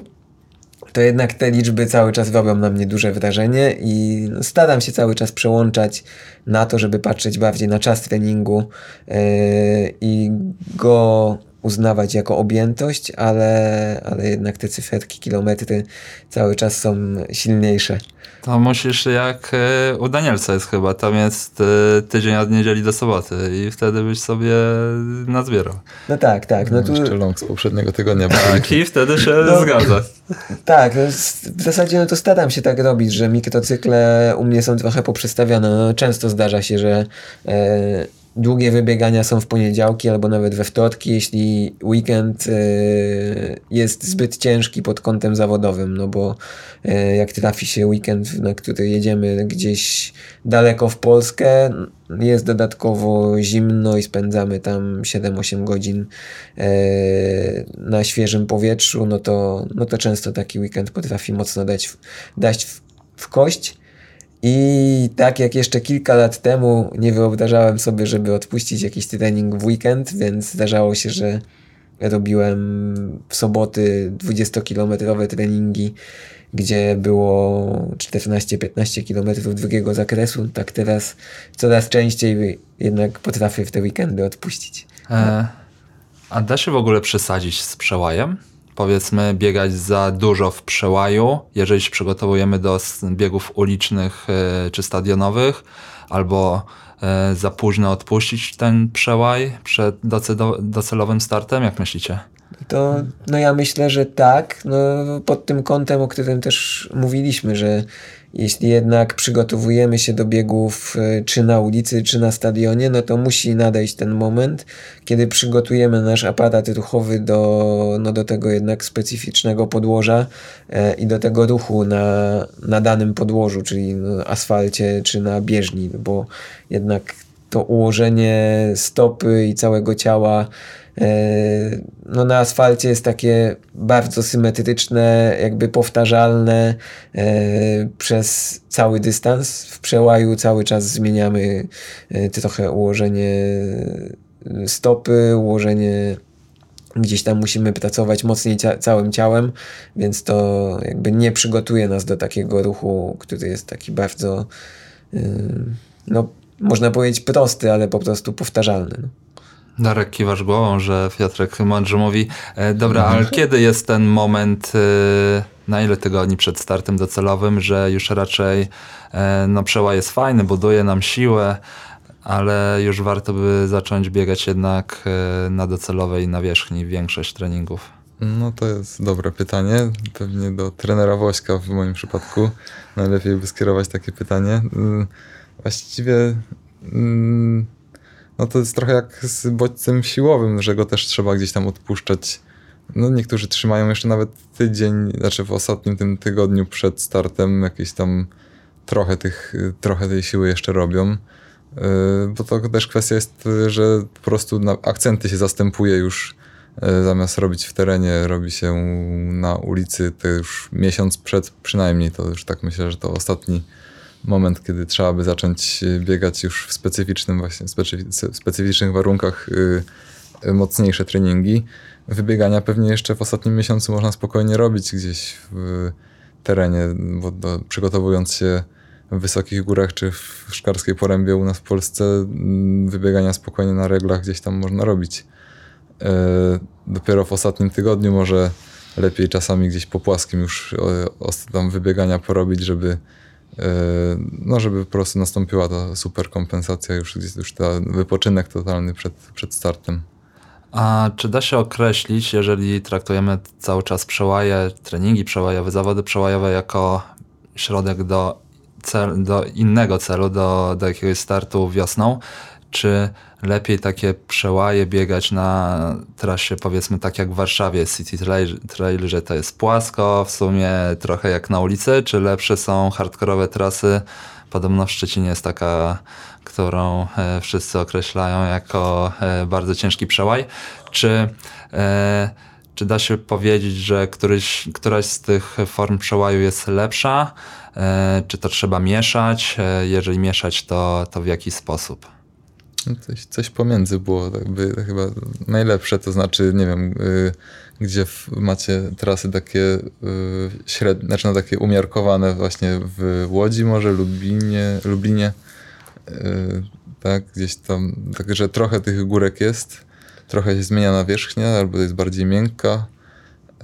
to jednak te liczby cały czas robią na mnie duże wrażenie i staram się cały czas przełączać na to, żeby patrzeć bardziej na czas treningu yy, i go uznawać jako objętość, ale, ale jednak te cyferki, kilometry cały czas są silniejsze. To musisz jak e, u Danielca jest chyba, tam jest e, tydzień od niedzieli do soboty i wtedy byś sobie nazbierał. No tak, tak. No, tu... Jeszcze long z poprzedniego tygodnia. Tak, i wtedy się no, zgadza. Tak, no, w zasadzie no to staram się tak robić, że mikrocykle u mnie są trochę poprzestawione. No, często zdarza się, że e, długie wybiegania są w poniedziałki albo nawet we wtorki, jeśli weekend e, jest zbyt ciężki pod kątem zawodowym, no bo e, jak trafi się weekend, na który jedziemy gdzieś daleko w Polskę, jest dodatkowo zimno i spędzamy tam 7-8 godzin e, na świeżym powietrzu, no to, no to często taki weekend potrafi mocno dać, dać w, w kość. I tak jak jeszcze kilka lat temu nie wyobrażałem sobie, żeby odpuścić jakiś trening w weekend, więc zdarzało się, że robiłem w soboty 20-kilometrowe treningi, gdzie było 14-15 km drugiego zakresu. Tak teraz coraz częściej jednak potrafię w te weekendy odpuścić. E, a da się w ogóle przesadzić z przełajem? Powiedzmy biegać za dużo w przełaju, jeżeli się przygotowujemy do biegów ulicznych e, czy stadionowych, albo e, za późno odpuścić ten przełaj przed docelowym startem? Jak myślicie? To no ja myślę, że tak. No, pod tym kątem, o którym też mówiliśmy, że jeśli jednak przygotowujemy się do biegów e, czy na ulicy, czy na stadionie, no to musi nadejść ten moment, kiedy przygotujemy nasz aparat ruchowy do, no do tego jednak specyficznego podłoża e, i do tego ruchu na, na danym podłożu, czyli na asfalcie czy na bieżni, bo jednak to ułożenie stopy i całego ciała no na asfalcie jest takie bardzo symetryczne, jakby powtarzalne e, przez cały dystans. W przełaju cały czas zmieniamy e, trochę ułożenie stopy, ułożenie gdzieś tam musimy pracować mocniej cia całym ciałem, więc to jakby nie przygotuje nas do takiego ruchu, który jest taki bardzo no można powiedzieć prosty, ale po prostu powtarzalny. No. Darek, kiwasz głową, że Piotrek mądrze mówi. E, dobra, mhm. ale kiedy jest ten moment, e, na ile tygodni przed startem docelowym, że już raczej e, no, przełaj jest fajny, buduje nam siłę, ale już warto by zacząć biegać jednak na docelowej nawierzchni większość treningów? No to jest dobre pytanie. Pewnie do trenera Wośka w moim przypadku najlepiej by skierować takie pytanie. Mm, właściwie... No to jest trochę jak z bodźcem siłowym, że go też trzeba gdzieś tam odpuszczać. No niektórzy trzymają jeszcze nawet tydzień, znaczy w ostatnim tym tygodniu przed startem jakieś tam trochę, tych, trochę tej siły jeszcze robią. Yy, bo to też kwestia jest, że po prostu akcenty się zastępuje już yy, zamiast robić w terenie, robi się na ulicy, to już miesiąc przed przynajmniej, to już tak myślę, że to ostatni moment, kiedy trzeba by zacząć biegać już w specyficznym właśnie, specyficznych warunkach yy, mocniejsze treningi. Wybiegania pewnie jeszcze w ostatnim miesiącu można spokojnie robić gdzieś w terenie, bo do, przygotowując się w wysokich górach czy w Szkarskiej Porębie u nas w Polsce mm, wybiegania spokojnie na reglach gdzieś tam można robić. Yy, dopiero w ostatnim tygodniu może lepiej czasami gdzieś po płaskim już e, tam wybiegania porobić, żeby e, no, żeby po prostu nastąpiła ta super kompensacja, już, już ten wypoczynek totalny przed, przed startem. A czy da się określić, jeżeli traktujemy cały czas przełaje, treningi przełajowe, zawody przełajowe jako środek do, cel, do innego celu, do, do jakiegoś startu wiosną, czy lepiej takie przełaje biegać na trasie, powiedzmy tak jak w Warszawie, City Trail, trail, że to jest płasko, w sumie trochę jak na ulicy, czy lepsze są hardkorowe trasy? Podobno w Szczecinie jest taka, którą e, wszyscy określają jako e, bardzo ciężki przełaj. Czy, e, czy da się powiedzieć, że któryś, któraś z tych form przełaju jest lepsza? Czy to trzeba mieszać? Jeżeli mieszać, to, to w jaki sposób? Coś, coś pomiędzy było jakby chyba najlepsze, to znaczy, nie wiem, y, gdzie w, macie trasy takie y, średnie, znaczy no takie umiarkowane właśnie w Łodzi może, Lublinie, Lublinie y, tak, gdzieś tam, także trochę tych górek jest, trochę się zmienia nawierzchnia, albo jest bardziej miękka,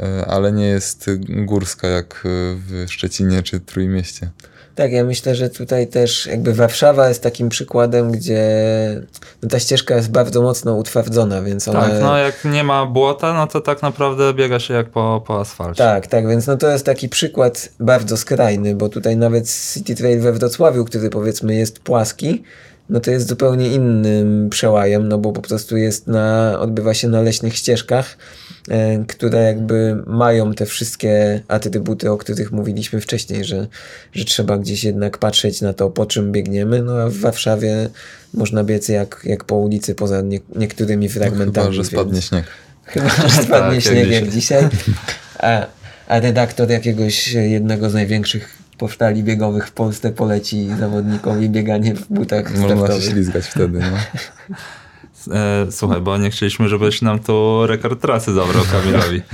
y, ale nie jest górska jak w Szczecinie czy Trójmieście. Tak, ja myślę, że tutaj też jakby Warszawa jest takim przykładem, gdzie no ta ścieżka jest bardzo mocno utwardzona, więc ona... Tak, no jak nie ma błota, no to tak naprawdę biega się jak po, po asfalcie. Tak, tak, więc no to jest taki przykład bardzo skrajny, bo tutaj nawet City Trail we Wrocławiu, który powiedzmy jest płaski, no to jest zupełnie innym przełajem, no bo po prostu jest na, odbywa się na leśnych ścieżkach, które jakby mają te wszystkie atrybuty, o których mówiliśmy wcześniej, że, że trzeba gdzieś jednak patrzeć na to, po czym biegniemy, no a w Warszawie można biec jak, jak po ulicy, poza nie, niektórymi fragmentami. No, chyba, że spadnie więc... śnieg. Chyba, że spadnie tak, śnieg jak dzisiaj. Jak dzisiaj. A, a redaktor jakiegoś jednego z największych portali biegowych w Polsce poleci zawodnikowi bieganie w butach Można startowych. się ślizgać wtedy, no. E, słuchaj, bo nie chcieliśmy, żebyś nam tu rekord trasy zabrał Kamilowi.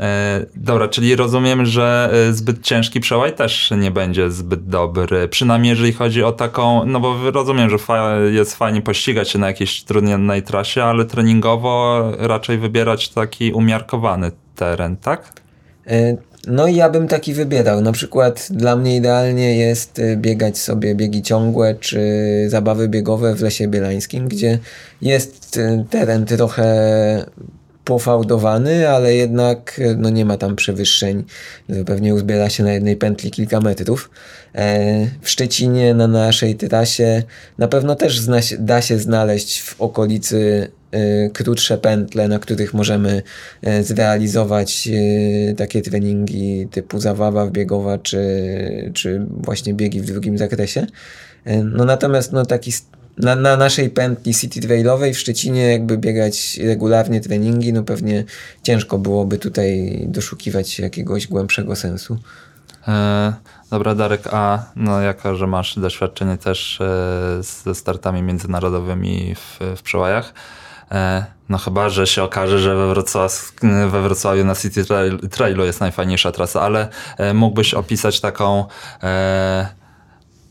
E, dobra, czyli rozumiem, że e, zbyt ciężki przełaj też nie będzie zbyt dobry. Przynajmniej jeżeli chodzi o taką, no bo rozumiem, że fa jest fajnie pościgać się na jakiejś trudnej trasie, ale treningowo raczej wybierać taki umiarkowany teren, tak? No i ja bym taki wybierał. Na przykład dla mnie idealnie jest y, biegać sobie biegi ciągłe czy zabawy biegowe w Lesie Bielańskim, gdzie jest y, teren trochę pofałdowany, ale jednak y, no nie ma tam przewyższeń. Pewnie uzbiera się na jednej pętli kilka metrów. E, w Szczecinie na naszej trasie na pewno też da się znaleźć w okolicy krótsze pętle, na których możemy zrealizować takie treningi typu zabawa biegowa, czy, czy właśnie biegi w drugim zakresie. No natomiast no taki na, na naszej pętli City Trailowej w Szczecinie jakby biegać regularnie treningi, no pewnie ciężko byłoby tutaj doszukiwać jakiegoś głębszego sensu. E, dobra Darek, a no jako, że masz doświadczenie też e, ze startami międzynarodowymi w, w przełajach, E, no chyba, że się okaże, że we, Wrocław, we Wrocławiu na City Trailu jest najfajniejsza trasa, ale e, mógłbyś opisać taką e,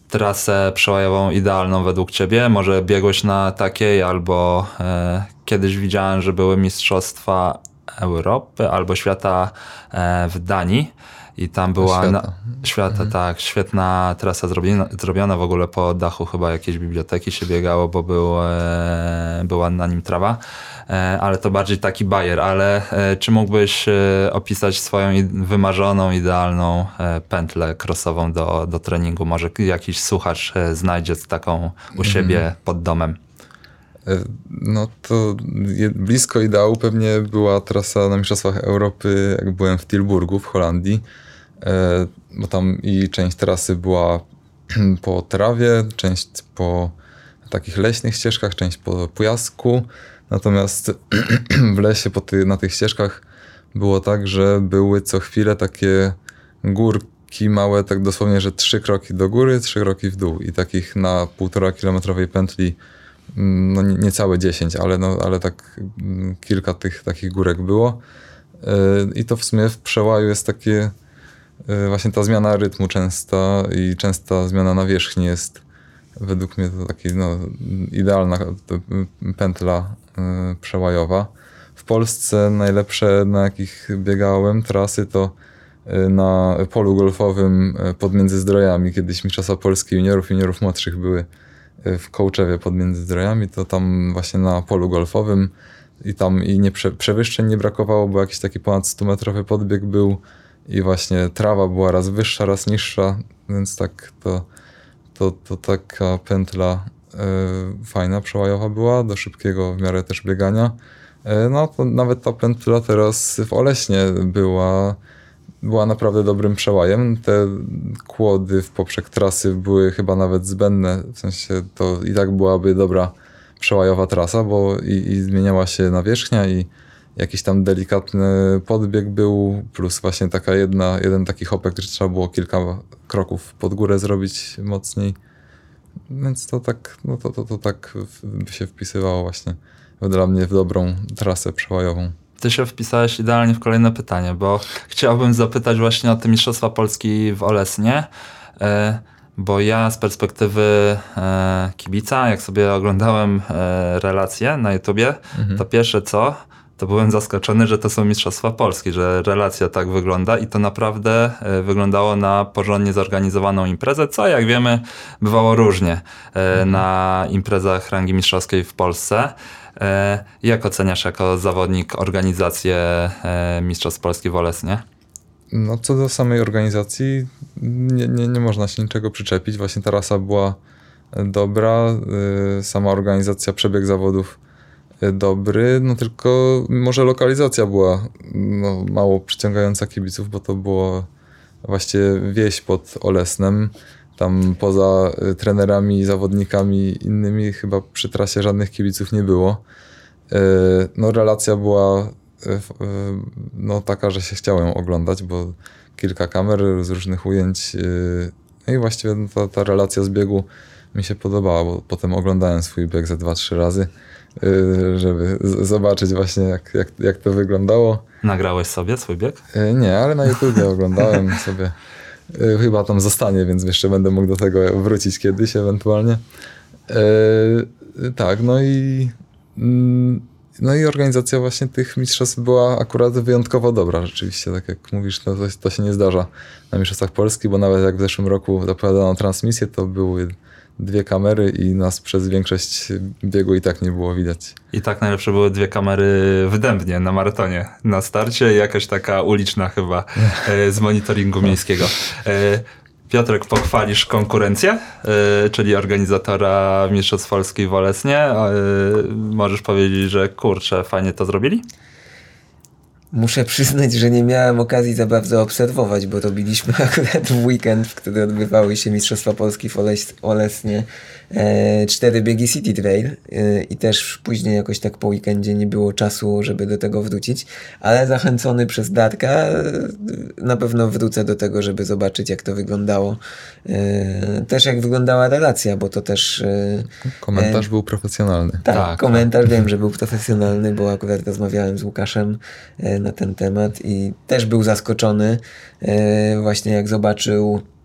trasę przełajową idealną według ciebie? Może biegłeś na takiej, albo e, kiedyś widziałem, że były Mistrzostwa Europy albo świata e, w Danii i tam była świata, na, świata mhm. tak, świetna trasa zrobiona, zrobiona w ogóle po dachu chyba jakiejś biblioteki się biegało, bo był, e, była na nim trawa, e, ale to bardziej taki bajer, ale e, czy mógłbyś e, opisać swoją wymarzoną, idealną e, pętlę krosową do, do treningu? Może jakiś słuchacz e, znajdzie taką u siebie mhm. pod domem? No to blisko ideału pewnie była trasa na Mistrzostwach Europy, jak byłem w Tilburgu w Holandii. E, bo tam i część trasy była po trawie, część po takich leśnych ścieżkach, część po pujasku. Natomiast w lesie ty, na tych ścieżkach było tak, że były co chwilę takie górki małe, tak dosłownie, że trzy kroki do góry, trzy kroki w dół i takich na półtora kilometrowej pętli mm, no niecałe 10, ale, no, ale tak mm, kilka tych takich górek było. E, I to w sumie w przełaju jest takie właśnie ta zmiana rytmu częsta i częsta zmiana nawierzchni jest według mnie to taki no, idealna pętla e, przełajowa. w Polsce najlepsze, na jakich biegałem trasy, to y, na polu golfowym y, pod Międzyzdrojami. Kiedyś Mistrzostwa Polski juniorów, juniorów młodszych były y, w Kołczewie pod Międzyzdrojami, to tam właśnie na polu golfowym i tam i nie prze, przewyższeń nie brakowało, bo jakiś taki ponad 100-metrowy podbieg był i właśnie trawa była raz wyższa, raz niższa, więc tak to, to, to taka pętla y, fajna, przełajowa była, do szybkiego w miarę też biegania. Y, no to nawet ta pętla teraz w Oleśnie była, była naprawdę dobrym przełajem. Te kłody w poprzek trasy były chyba nawet zbędne, w sensie to i tak byłaby dobra przełajowa trasa, bo i, i zmieniała się nawierzchnia i jakiś tam delikatny podbieg był, plus właśnie taka jedna, jeden taki hopek, który trzeba było kilka kroków pod górę zrobić mocniej. Więc to tak, no to, to, to tak w- się wpisywało właśnie dla mnie w dobrą trasę przełajową. Ty się wpisałeś idealnie w kolejne pytanie, bo chciałbym zapytać właśnie o te Mistrzostwa Polski w Olesnie, e, bo ja z perspektywy e, kibica, jak sobie oglądałem e, relacje na YouTubie, to pierwsze co, to byłem zaskoczony, że to są Mistrzostwa Polski, że relacja tak wygląda i to naprawdę e, wyglądało na porządnie zorganizowaną imprezę, co jak wiemy bywało różnie e, na imprezach rangi mistrzowskiej w Polsce. E, Jak oceniasz jako zawodnik organizację Mistrzostw Polski w Olesnie? No co do samej organizacji, nie, nie, nie można się niczego przyczepić. Właśnie trasa była dobra, sama organizacja, przebieg zawodów dobry, no tylko może lokalizacja była no, mało przyciągająca kibiców, bo to było właściwie wieś pod Olesnem. Tam poza y, trenerami, zawodnikami innymi chyba przy trasie żadnych kibiców nie było. Y, No relacja była y, no, taka, że się chciałem oglądać, bo kilka kamer z różnych ujęć no i właściwie ta, ta relacja z biegu mi się podobała, bo potem oglądałem swój bieg ze dwa, trzy razy, żeby z- zobaczyć właśnie jak, jak, jak to wyglądało. Nagrałeś sobie swój bieg? E, Nie, ale na YouTubie oglądałem sobie. E, Chyba tam zostanie, więc jeszcze będę mógł do tego wrócić kiedyś ewentualnie. Tak, no i mm, no i organizacja właśnie tych mistrzostw była akurat wyjątkowo dobra rzeczywiście, tak jak mówisz, no to, to się nie zdarza na mistrzostwach Polski, bo nawet jak w zeszłym roku zapowiadano transmisję, to były dwie kamery i nas przez większość biegu i tak nie było widać. I tak najlepsze były dwie kamery w Dębnie na maratonie. Na starcie i jakaś taka uliczna chyba e, z monitoringu miejskiego. E, Piotrek, pochwalisz konkurencję, e, czyli organizatora Mistrzostw Polski w Olesnie. Możesz powiedzieć, że kurczę, fajnie to zrobili? Muszę przyznać, że nie miałem okazji za bardzo obserwować, bo robiliśmy akurat w weekend, w który odbywały się Mistrzostwa Polski w Olesnie cztery biegi City Trail e, i też później jakoś tak po weekendzie nie było czasu, żeby do tego wrócić, ale zachęcony przez Darka e, na pewno wrócę do tego, żeby zobaczyć jak to wyglądało. E, też jak wyglądała relacja, bo to też... E, Komentarz był profesjonalny. tak, Tak, komentarz wiem, że był profesjonalny, bo akurat rozmawiałem z Łukaszem e, na ten temat i też był zaskoczony e, właśnie jak zobaczył e,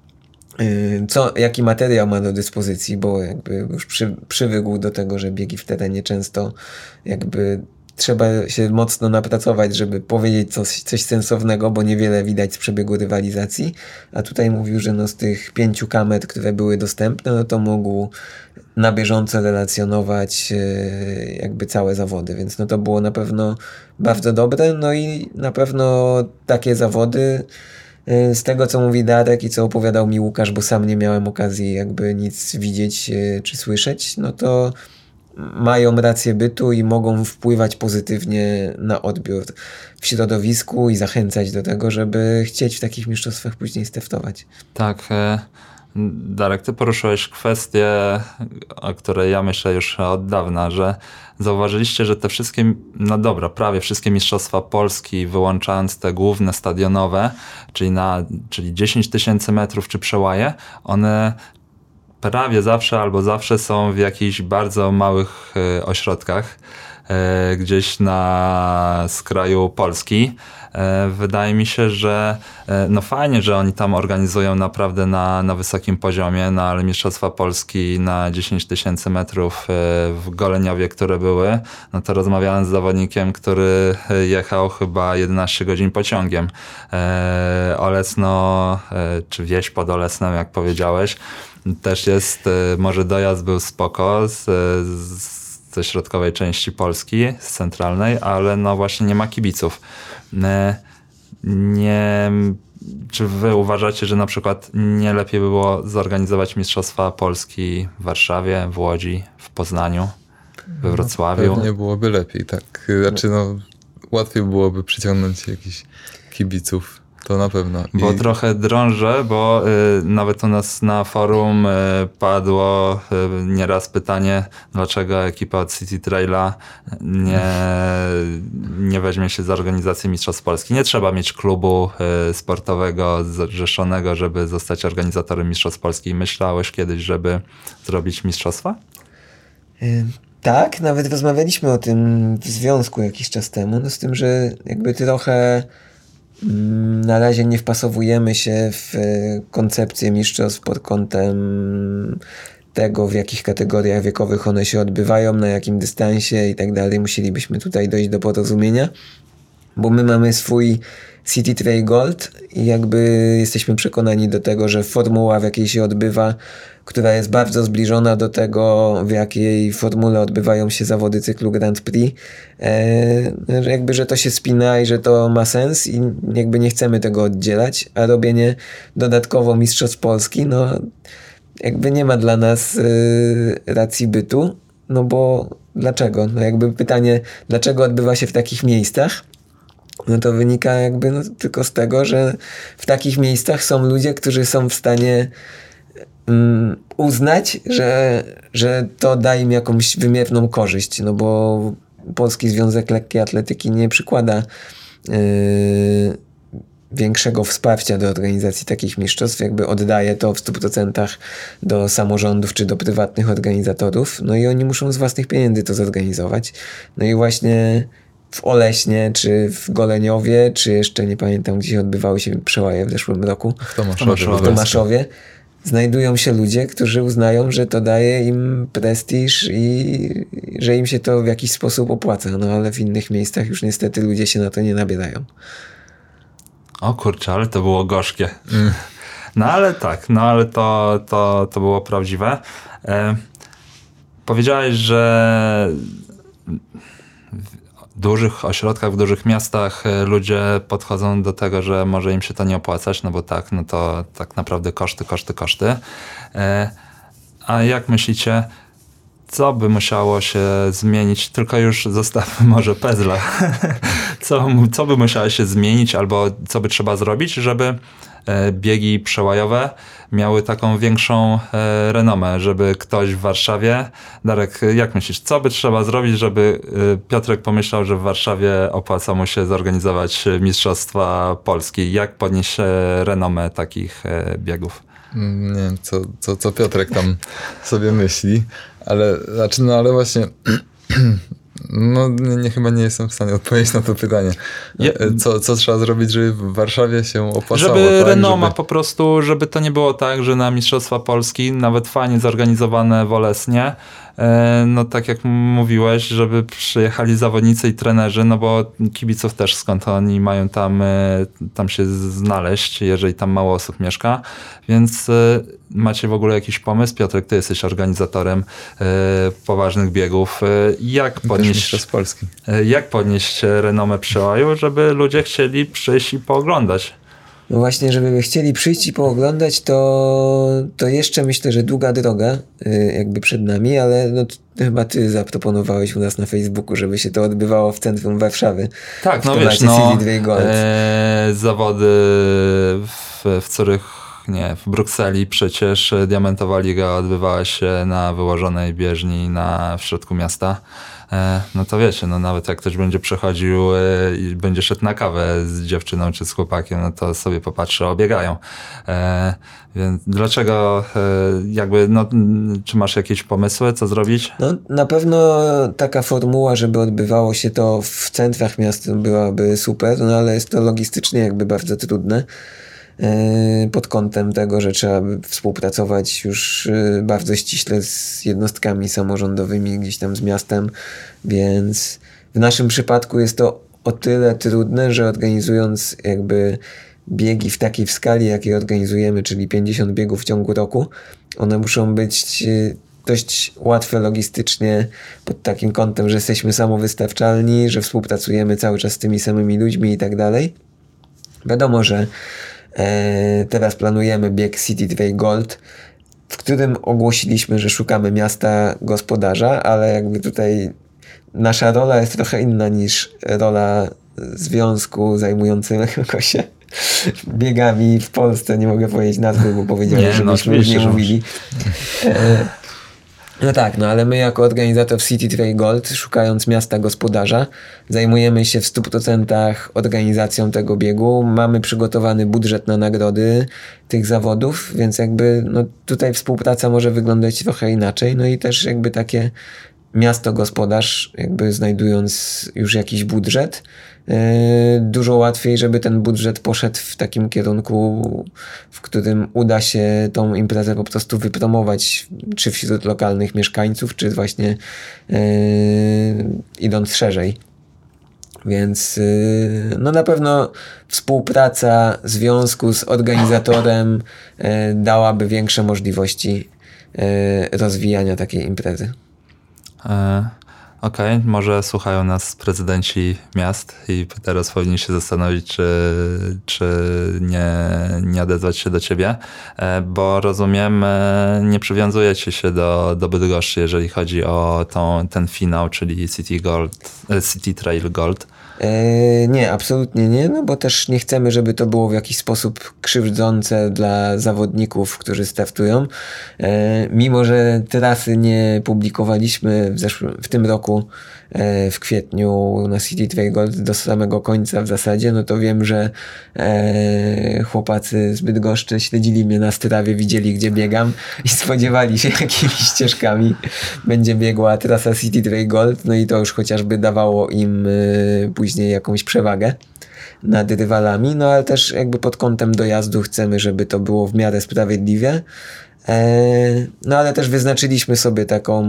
co, jaki materiał ma do dyspozycji, bo jakby już przy, przywykł do tego, że biegi w terenie często jakby trzeba się mocno napracować, żeby powiedzieć coś, coś sensownego, bo niewiele widać z przebiegu rywalizacji, a tutaj mówił, że no z tych pięciu kamer, które były dostępne, no to mógł na bieżąco relacjonować e, jakby całe zawody, więc no to było na pewno bardzo dobre, no i na pewno takie zawody z tego co mówi Darek i co opowiadał mi Łukasz, bo sam nie miałem okazji jakby nic widzieć e, czy słyszeć, no to mają rację bytu i mogą wpływać pozytywnie na odbiór w środowisku i zachęcać do tego, żeby chcieć w takich mistrzostwach później startować. Tak. e, Darek, ty poruszyłeś kwestię, o której ja myślę już od dawna, że zauważyliście, że te wszystkie, no dobra, prawie wszystkie mistrzostwa Polski, wyłączając te główne stadionowe, czyli, na, czyli 10 tysięcy metrów czy przełaje, one prawie zawsze albo zawsze są w jakichś bardzo małych e, ośrodkach, e, gdzieś na skraju Polski. E, wydaje mi się, że e, no fajnie, że oni tam organizują naprawdę na, na wysokim poziomie, no ale Mistrzostwa Polski na 10 tysięcy metrów e, w Goleniowie, które były, no to rozmawiałem z zawodnikiem, który jechał chyba 11 godzin pociągiem. Olesno, czy wieś pod Olesnem, jak powiedziałeś, też jest, może dojazd był spoko z, z ze środkowej części Polski, z centralnej, ale no właśnie nie ma kibiców. E, nie, czy wy uważacie, że na przykład nie lepiej by było zorganizować Mistrzostwa Polski w Warszawie, w Łodzi, w Poznaniu, we no, Wrocławiu? Nie byłoby lepiej, tak. Znaczy no, łatwiej byłoby przyciągnąć jakichś kibiców to na pewno. Bo trochę drążę, bo y, nawet u nas na forum y, padło y, nieraz pytanie, dlaczego ekipa od City Traila nie, nie weźmie się za organizację Mistrzostw Polski. Nie trzeba mieć klubu y, sportowego zrzeszonego, żeby zostać organizatorem Mistrzostw Polski. Myślałeś kiedyś, żeby zrobić mistrzostwa? Y, tak, nawet rozmawialiśmy o tym w związku jakiś czas temu, no z tym, że jakby trochę na razie nie wpasowujemy się w e, koncepcję mistrzostw pod kątem tego, w jakich kategoriach wiekowych one się odbywają, na jakim dystansie i tak dalej. Musielibyśmy tutaj dojść do porozumienia, bo my mamy swój City Trail Gold i jakby jesteśmy przekonani do tego, że formuła, w jakiej się odbywa, która jest bardzo zbliżona do tego, w jakiej formule odbywają się zawody cyklu Grand Prix. E, jakby, że to się spina i że to ma sens i jakby nie chcemy tego oddzielać, a robienie dodatkowo Mistrzostw Polski, no jakby nie ma dla nas y, racji bytu, no bo dlaczego? No jakby pytanie, dlaczego odbywa się w takich miejscach? No to wynika jakby no, tylko z tego, że w takich miejscach są ludzie, którzy są w stanie um, uznać, że, że to da im jakąś wymierną korzyść, no bo Polski Związek Lekkiej Atletyki nie przykłada yy, większego wsparcia do organizacji takich mistrzostw, jakby oddaje to w 100% do samorządów czy do prywatnych organizatorów, no i oni muszą z własnych pieniędzy to zorganizować. No i właśnie w Oleśnie, czy w Goleniowie, czy jeszcze nie pamiętam, gdzie odbywały się przełaje w zeszłym roku. W Tomaszowie. W Tomaszowie. Znajdują się ludzie, którzy uznają, że to daje im prestiż i że im się to w jakiś sposób opłaca. No ale w innych miejscach już niestety ludzie się na to nie nabierają. O kurczę, ale to było gorzkie. No ale tak, no ale to, to, to było prawdziwe. E, powiedziałeś, że dużych ośrodkach, w dużych miastach e, ludzie podchodzą do tego, że może im się to nie opłacać, no bo tak, no to tak naprawdę koszty, koszty, koszty. E, a jak myślicie, co by musiało się zmienić, tylko już zostawmy może pezla, co, co by musiało się zmienić albo co by trzeba zrobić, żeby biegi przełajowe miały taką większą e, renomę, żeby ktoś w Warszawie, Darek, jak myślisz, co by trzeba zrobić, żeby e, Piotrek pomyślał, że w Warszawie opłaca mu się zorganizować Mistrzostwa Polski? Jak podnieść renomę takich biegów? Mm, nie wiem, co, co, co Piotrek tam sobie myśli, ale, znaczy, no ale właśnie No, nie, nie, chyba nie jestem w stanie odpowiedzieć na to pytanie. E, co, co trzeba zrobić, żeby w Warszawie się opłacało? Żeby tak? renoma żeby... po prostu, żeby to nie było tak, że na Mistrzostwa Polski, nawet fajnie zorganizowane w Olesnie, E, no tak jak mówiłeś, żeby przyjechali zawodnicy i trenerzy, no bo kibiców też skąd oni mają tam, e, tam się znaleźć, jeżeli tam mało osób mieszka, więc e, macie w ogóle jakiś pomysł? Piotrek, ty jesteś organizatorem poważnych biegów. Jak podnieść, Polski. jak podnieść renomę przełaju, żeby ludzie chcieli przyjść i pooglądać? No właśnie, żeby chcieli przyjść i pooglądać, to, to jeszcze myślę, że długa droga y, jakby przed nami, ale no, chyba ty zaproponowałeś u nas na Facebooku, żeby się to odbywało w centrum Warszawy. Tak, no wiesz, no, e, zawody w, w Curych nie, w Brukseli przecież Diamentowa Liga odbywała się na wyłożonej bieżni na, w środku miasta. E, no to wiecie, no nawet jak ktoś będzie przechodził e, i będzie szedł na kawę z dziewczyną czy z chłopakiem, no to sobie popatrzy, obiegają. E, więc dlaczego jakby, no, czy masz jakieś pomysły, co zrobić? No, na pewno taka formuła, żeby odbywało się to w centrach miast byłaby super, no ale jest to logistycznie jakby bardzo trudne. E, pod kątem tego, że trzeba współpracować już e, bardzo ściśle z jednostkami samorządowymi, gdzieś tam z miastem, więc w naszym przypadku jest to o tyle trudne, że organizując jakby biegi w takiej skali, jakiej organizujemy, czyli 50 biegów w ciągu roku, one muszą być e, dość łatwe logistycznie pod takim kątem, że jesteśmy samowystarczalni, że współpracujemy cały czas z tymi samymi ludźmi i tak dalej. Wiadomo, że teraz planujemy bieg City 2 Gold, w którym ogłosiliśmy, że szukamy miasta gospodarza, ale jakby tutaj nasza rola jest trochę inna niż rola związku zajmującego się biegami w Polsce. Nie mogę powiedzieć nazwy, bo powiedziałem, no, żebyśmy no, nie mówili. E, no tak, no ale my jako organizator City Trail Gold, szukając miasta gospodarza, zajmujemy się w 100% organizacją tego biegu. Mamy przygotowany budżet na nagrody tych zawodów, więc jakby no, tutaj współpraca może wyglądać trochę inaczej. No i też jakby takie miasto gospodarz, jakby znajdując już jakiś budżet, E, dużo łatwiej, żeby ten budżet poszedł w takim kierunku, w którym uda się tą imprezę po prostu wypromować, czy wśród lokalnych mieszkańców, czy właśnie yy, idąc szerzej. Więc yy, no na pewno współpraca związku z organizatorem dałaby większe możliwości rozwijania takiej imprezy. Okej, okay, może słuchają nas prezydenci miast i teraz powinni się zastanowić, czy, czy nie, nie odezwać się do ciebie, e, bo rozumiem, e, nie przywiązujecie się do, do Bydgoszczy, jeżeli chodzi o tą, ten finał, czyli City, Gold, e, City Trail Gold. E, nie, absolutnie nie, no bo też nie chcemy, żeby to było w jakiś sposób krzywdzące dla zawodników, którzy startują. E, mimo, że trasy nie publikowaliśmy w, zeszłym, w tym roku, w kwietniu na City Trail Gold do samego końca w zasadzie, no to wiem, że e, chłopacy z Bydgoszczy śledzili mnie na strawie, widzieli gdzie biegam i spodziewali się jakimi ścieżkami będzie biegła trasa City Trail Gold, no i to już chociażby dawało im e, później jakąś przewagę nad rywalami, no ale też jakby pod kątem dojazdu chcemy, żeby to było w miarę sprawiedliwie. No ale też wyznaczyliśmy sobie taką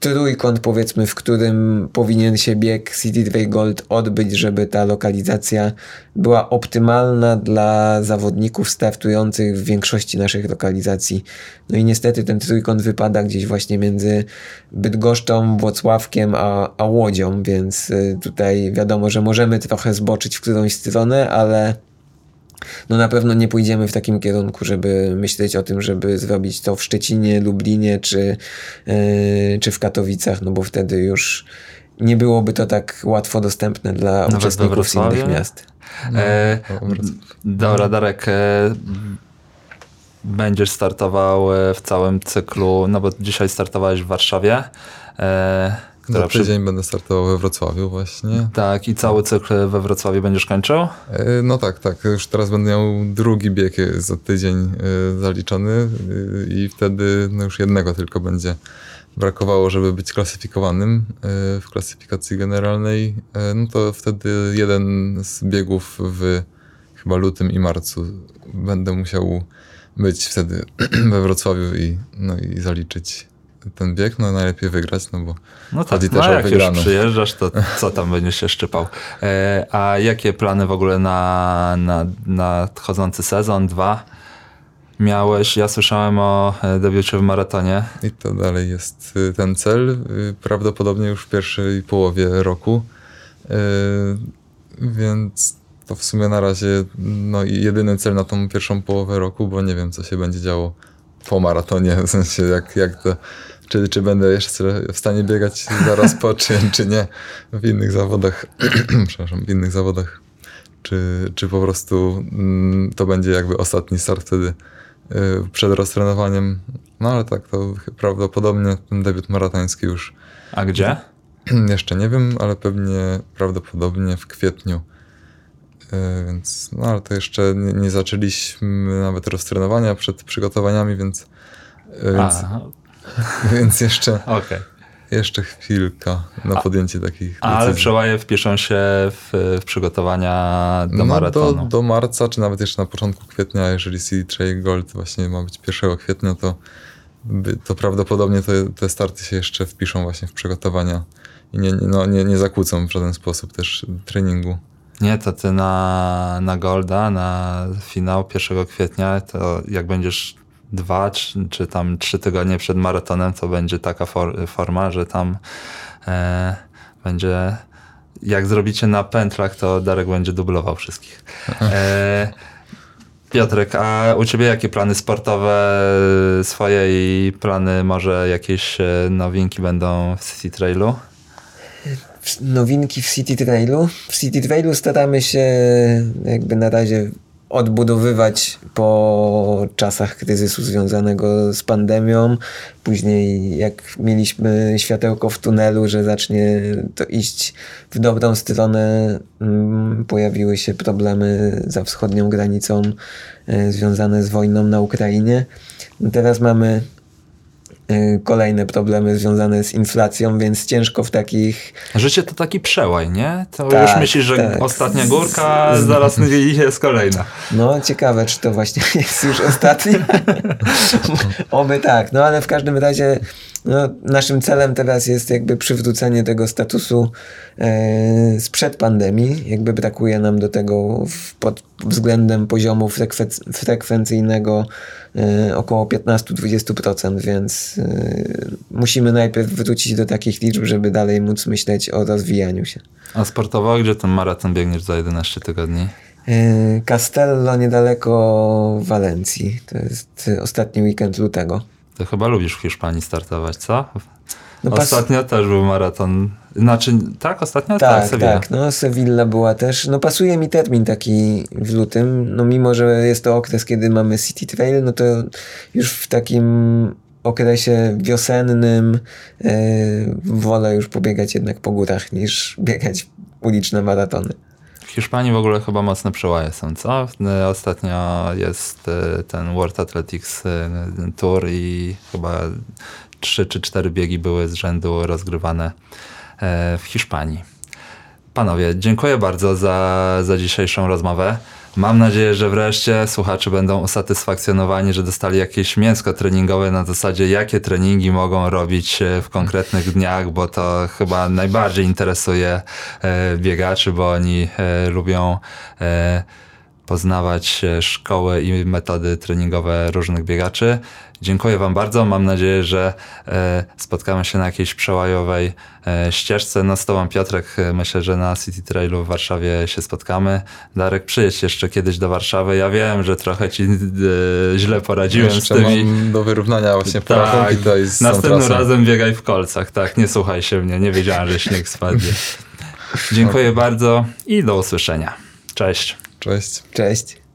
trójkąt, powiedzmy, w którym powinien się bieg City Gold odbyć, żeby ta lokalizacja była optymalna dla zawodników startujących w większości naszych lokalizacji. No i niestety ten trójkąt wypada gdzieś właśnie między Bydgoszczą, Włocławkiem a, a Łodzią, więc y, tutaj wiadomo, że możemy trochę zboczyć w którąś stronę, ale no na pewno nie pójdziemy w takim kierunku, żeby myśleć o tym, żeby zrobić to w Szczecinie, Lublinie czy, yy, czy w Katowicach, no bo wtedy już nie byłoby to tak łatwo dostępne dla Nawet uczestników z innych miast. No, e, dobra, Darek, e, będziesz startował e, w całym cyklu, no bo dzisiaj startowałeś w Warszawie. E, która za tydzień przy... będę startował we Wrocławiu właśnie. Tak, i cały cykl we Wrocławiu będziesz kończył? E, no tak, tak. Już teraz będę miał drugi bieg za tydzień e, zaliczony e, i wtedy no już jednego tylko będzie brakowało, żeby być klasyfikowanym w klasyfikacji generalnej. No to wtedy jeden z biegów w chyba lutym i marcu będę musiał być wtedy we Wrocławiu i, no i zaliczyć ten bieg, no najlepiej wygrać, no bo no tak, chodzi no też o jak wygraną. już przyjeżdżasz, to co tam będziesz się szczypał. E, a jakie plany w ogóle na, na nadchodzący sezon, dwa miałeś? Ja słyszałem o e, debiucie w maratonie. I to dalej jest y, ten cel, y, prawdopodobnie już w pierwszej połowie roku, e, więc to w sumie na razie no, jedyny cel na tą pierwszą połowę roku, bo nie wiem, co się będzie działo po maratonie, w sensie jak, jak to, czy, czy będę jeszcze w stanie biegać zaraz po, czy, czy nie w innych zawodach, przepraszam, w innych zawodach, czy, czy po prostu mm, to będzie jakby ostatni start wtedy y, przed roztrenowaniem. No ale tak, to prawdopodobnie ten debiut maratoński już A gdzie? jeszcze nie wiem, ale pewnie prawdopodobnie w kwietniu. Y, Więc, no ale to jeszcze nie, nie zaczęliśmy nawet roztrenowania przed przygotowaniami, więc, y, więc, A, więc jeszcze, okej. jeszcze chwilka na podjęcie takich Ale przełaje wpiszą się w, w przygotowania do no, maratonu. Do, do marca, czy nawet jeszcze na początku kwietnia, jeżeli Trail Gold właśnie ma być 1 kwietnia, to, to prawdopodobnie te, te starty się jeszcze wpiszą właśnie w przygotowania i nie- no, nie, nie zakłócą w żaden sposób też treningu. Nie, to ty na, na Golda, na finał 1 kwietnia, to jak będziesz dwa czy, czy tam trzy tygodnie przed maratonem, to będzie taka for, forma, że tam e, będzie. Jak zrobicie na pętlach, to Darek będzie dublował wszystkich. E, Piotrek, a u ciebie jakie plany sportowe swoje i plany, może jakieś e, nowinki będą w City Trailu? Nowinki w City Trailu. W City Trailu staramy się jakby na razie odbudowywać po czasach kryzysu związanego z pandemią. Później jak mieliśmy światełko w tunelu, że zacznie to iść w dobrą stronę, mm, pojawiły się problemy za wschodnią granicą e, związane z wojną na Ukrainie. Teraz mamy kolejne problemy związane z inflacją, więc ciężko w takich Życie to taki przełaj, nie? To Tak, już myślisz, że tak. ostatnia górka, a zaraz jest kolejna. No, ciekawe, czy to właśnie jest już ostatni. Oby tak. No, ale w każdym razie no, naszym celem teraz jest jakby przywrócenie tego statusu e, sprzed pandemii. Jakby brakuje nam do tego w, pod względem poziomu frekwen- frekwencyjnego e, około 15-20%, więc e, musimy najpierw wrócić do takich liczb, żeby dalej móc myśleć o rozwijaniu się. A sportowo, gdzie ten maraton biegniesz za 11 tygodni? E, Castello niedaleko Walencji. To jest ostatni weekend lutego. Ty chyba lubisz w Hiszpanii startować, co? No pas- Ostatnio też był maraton. Znaczy, tak, ostatnio? Tak, Tak, Sevilla. tak. No, Sevilla była też. No, pasuje mi termin taki w lutym. No, mimo, że jest to okres, kiedy mamy City Trail, no to już w takim okresie wiosennym e, wolę już pobiegać jednak po górach niż biegać uliczne maratony. Hiszpanii w ogóle chyba mocne przełaje są, co? E, Ostatnio jest e, ten World Athletics e, Tour i chyba trzy czy cztery biegi były z rzędu rozgrywane w Hiszpanii. Panowie, dziękuję bardzo za, za dzisiejszą rozmowę. Mam nadzieję, że wreszcie słuchacze będą usatysfakcjonowani, że dostali jakieś mięsko treningowe na zasadzie, jakie treningi mogą robić e, w konkretnych dniach, bo to chyba najbardziej interesuje e, biegaczy, bo oni e, lubią poznawać szkoły i metody treningowe różnych biegaczy. Dziękuję Wam bardzo. Mam nadzieję, że e, spotkamy się na jakiejś przełajowej e, ścieżce. No z Tobą Piotrek, e, myślę, że na City Trailu w Warszawie się spotkamy. Darek, przyjedź jeszcze kiedyś do Warszawy. Ja wiem, że trochę Ci źle poradziłem z Jeszcze tymi... mam do wyrównania właśnie Tak, tutaj z tą następnym trasą. razem biegaj w kolcach, tak, nie słuchaj się mnie, nie wiedziałem, że śnieg spadnie. Dziękuję bardzo i do usłyszenia. Cześć. Cześć. Cześć.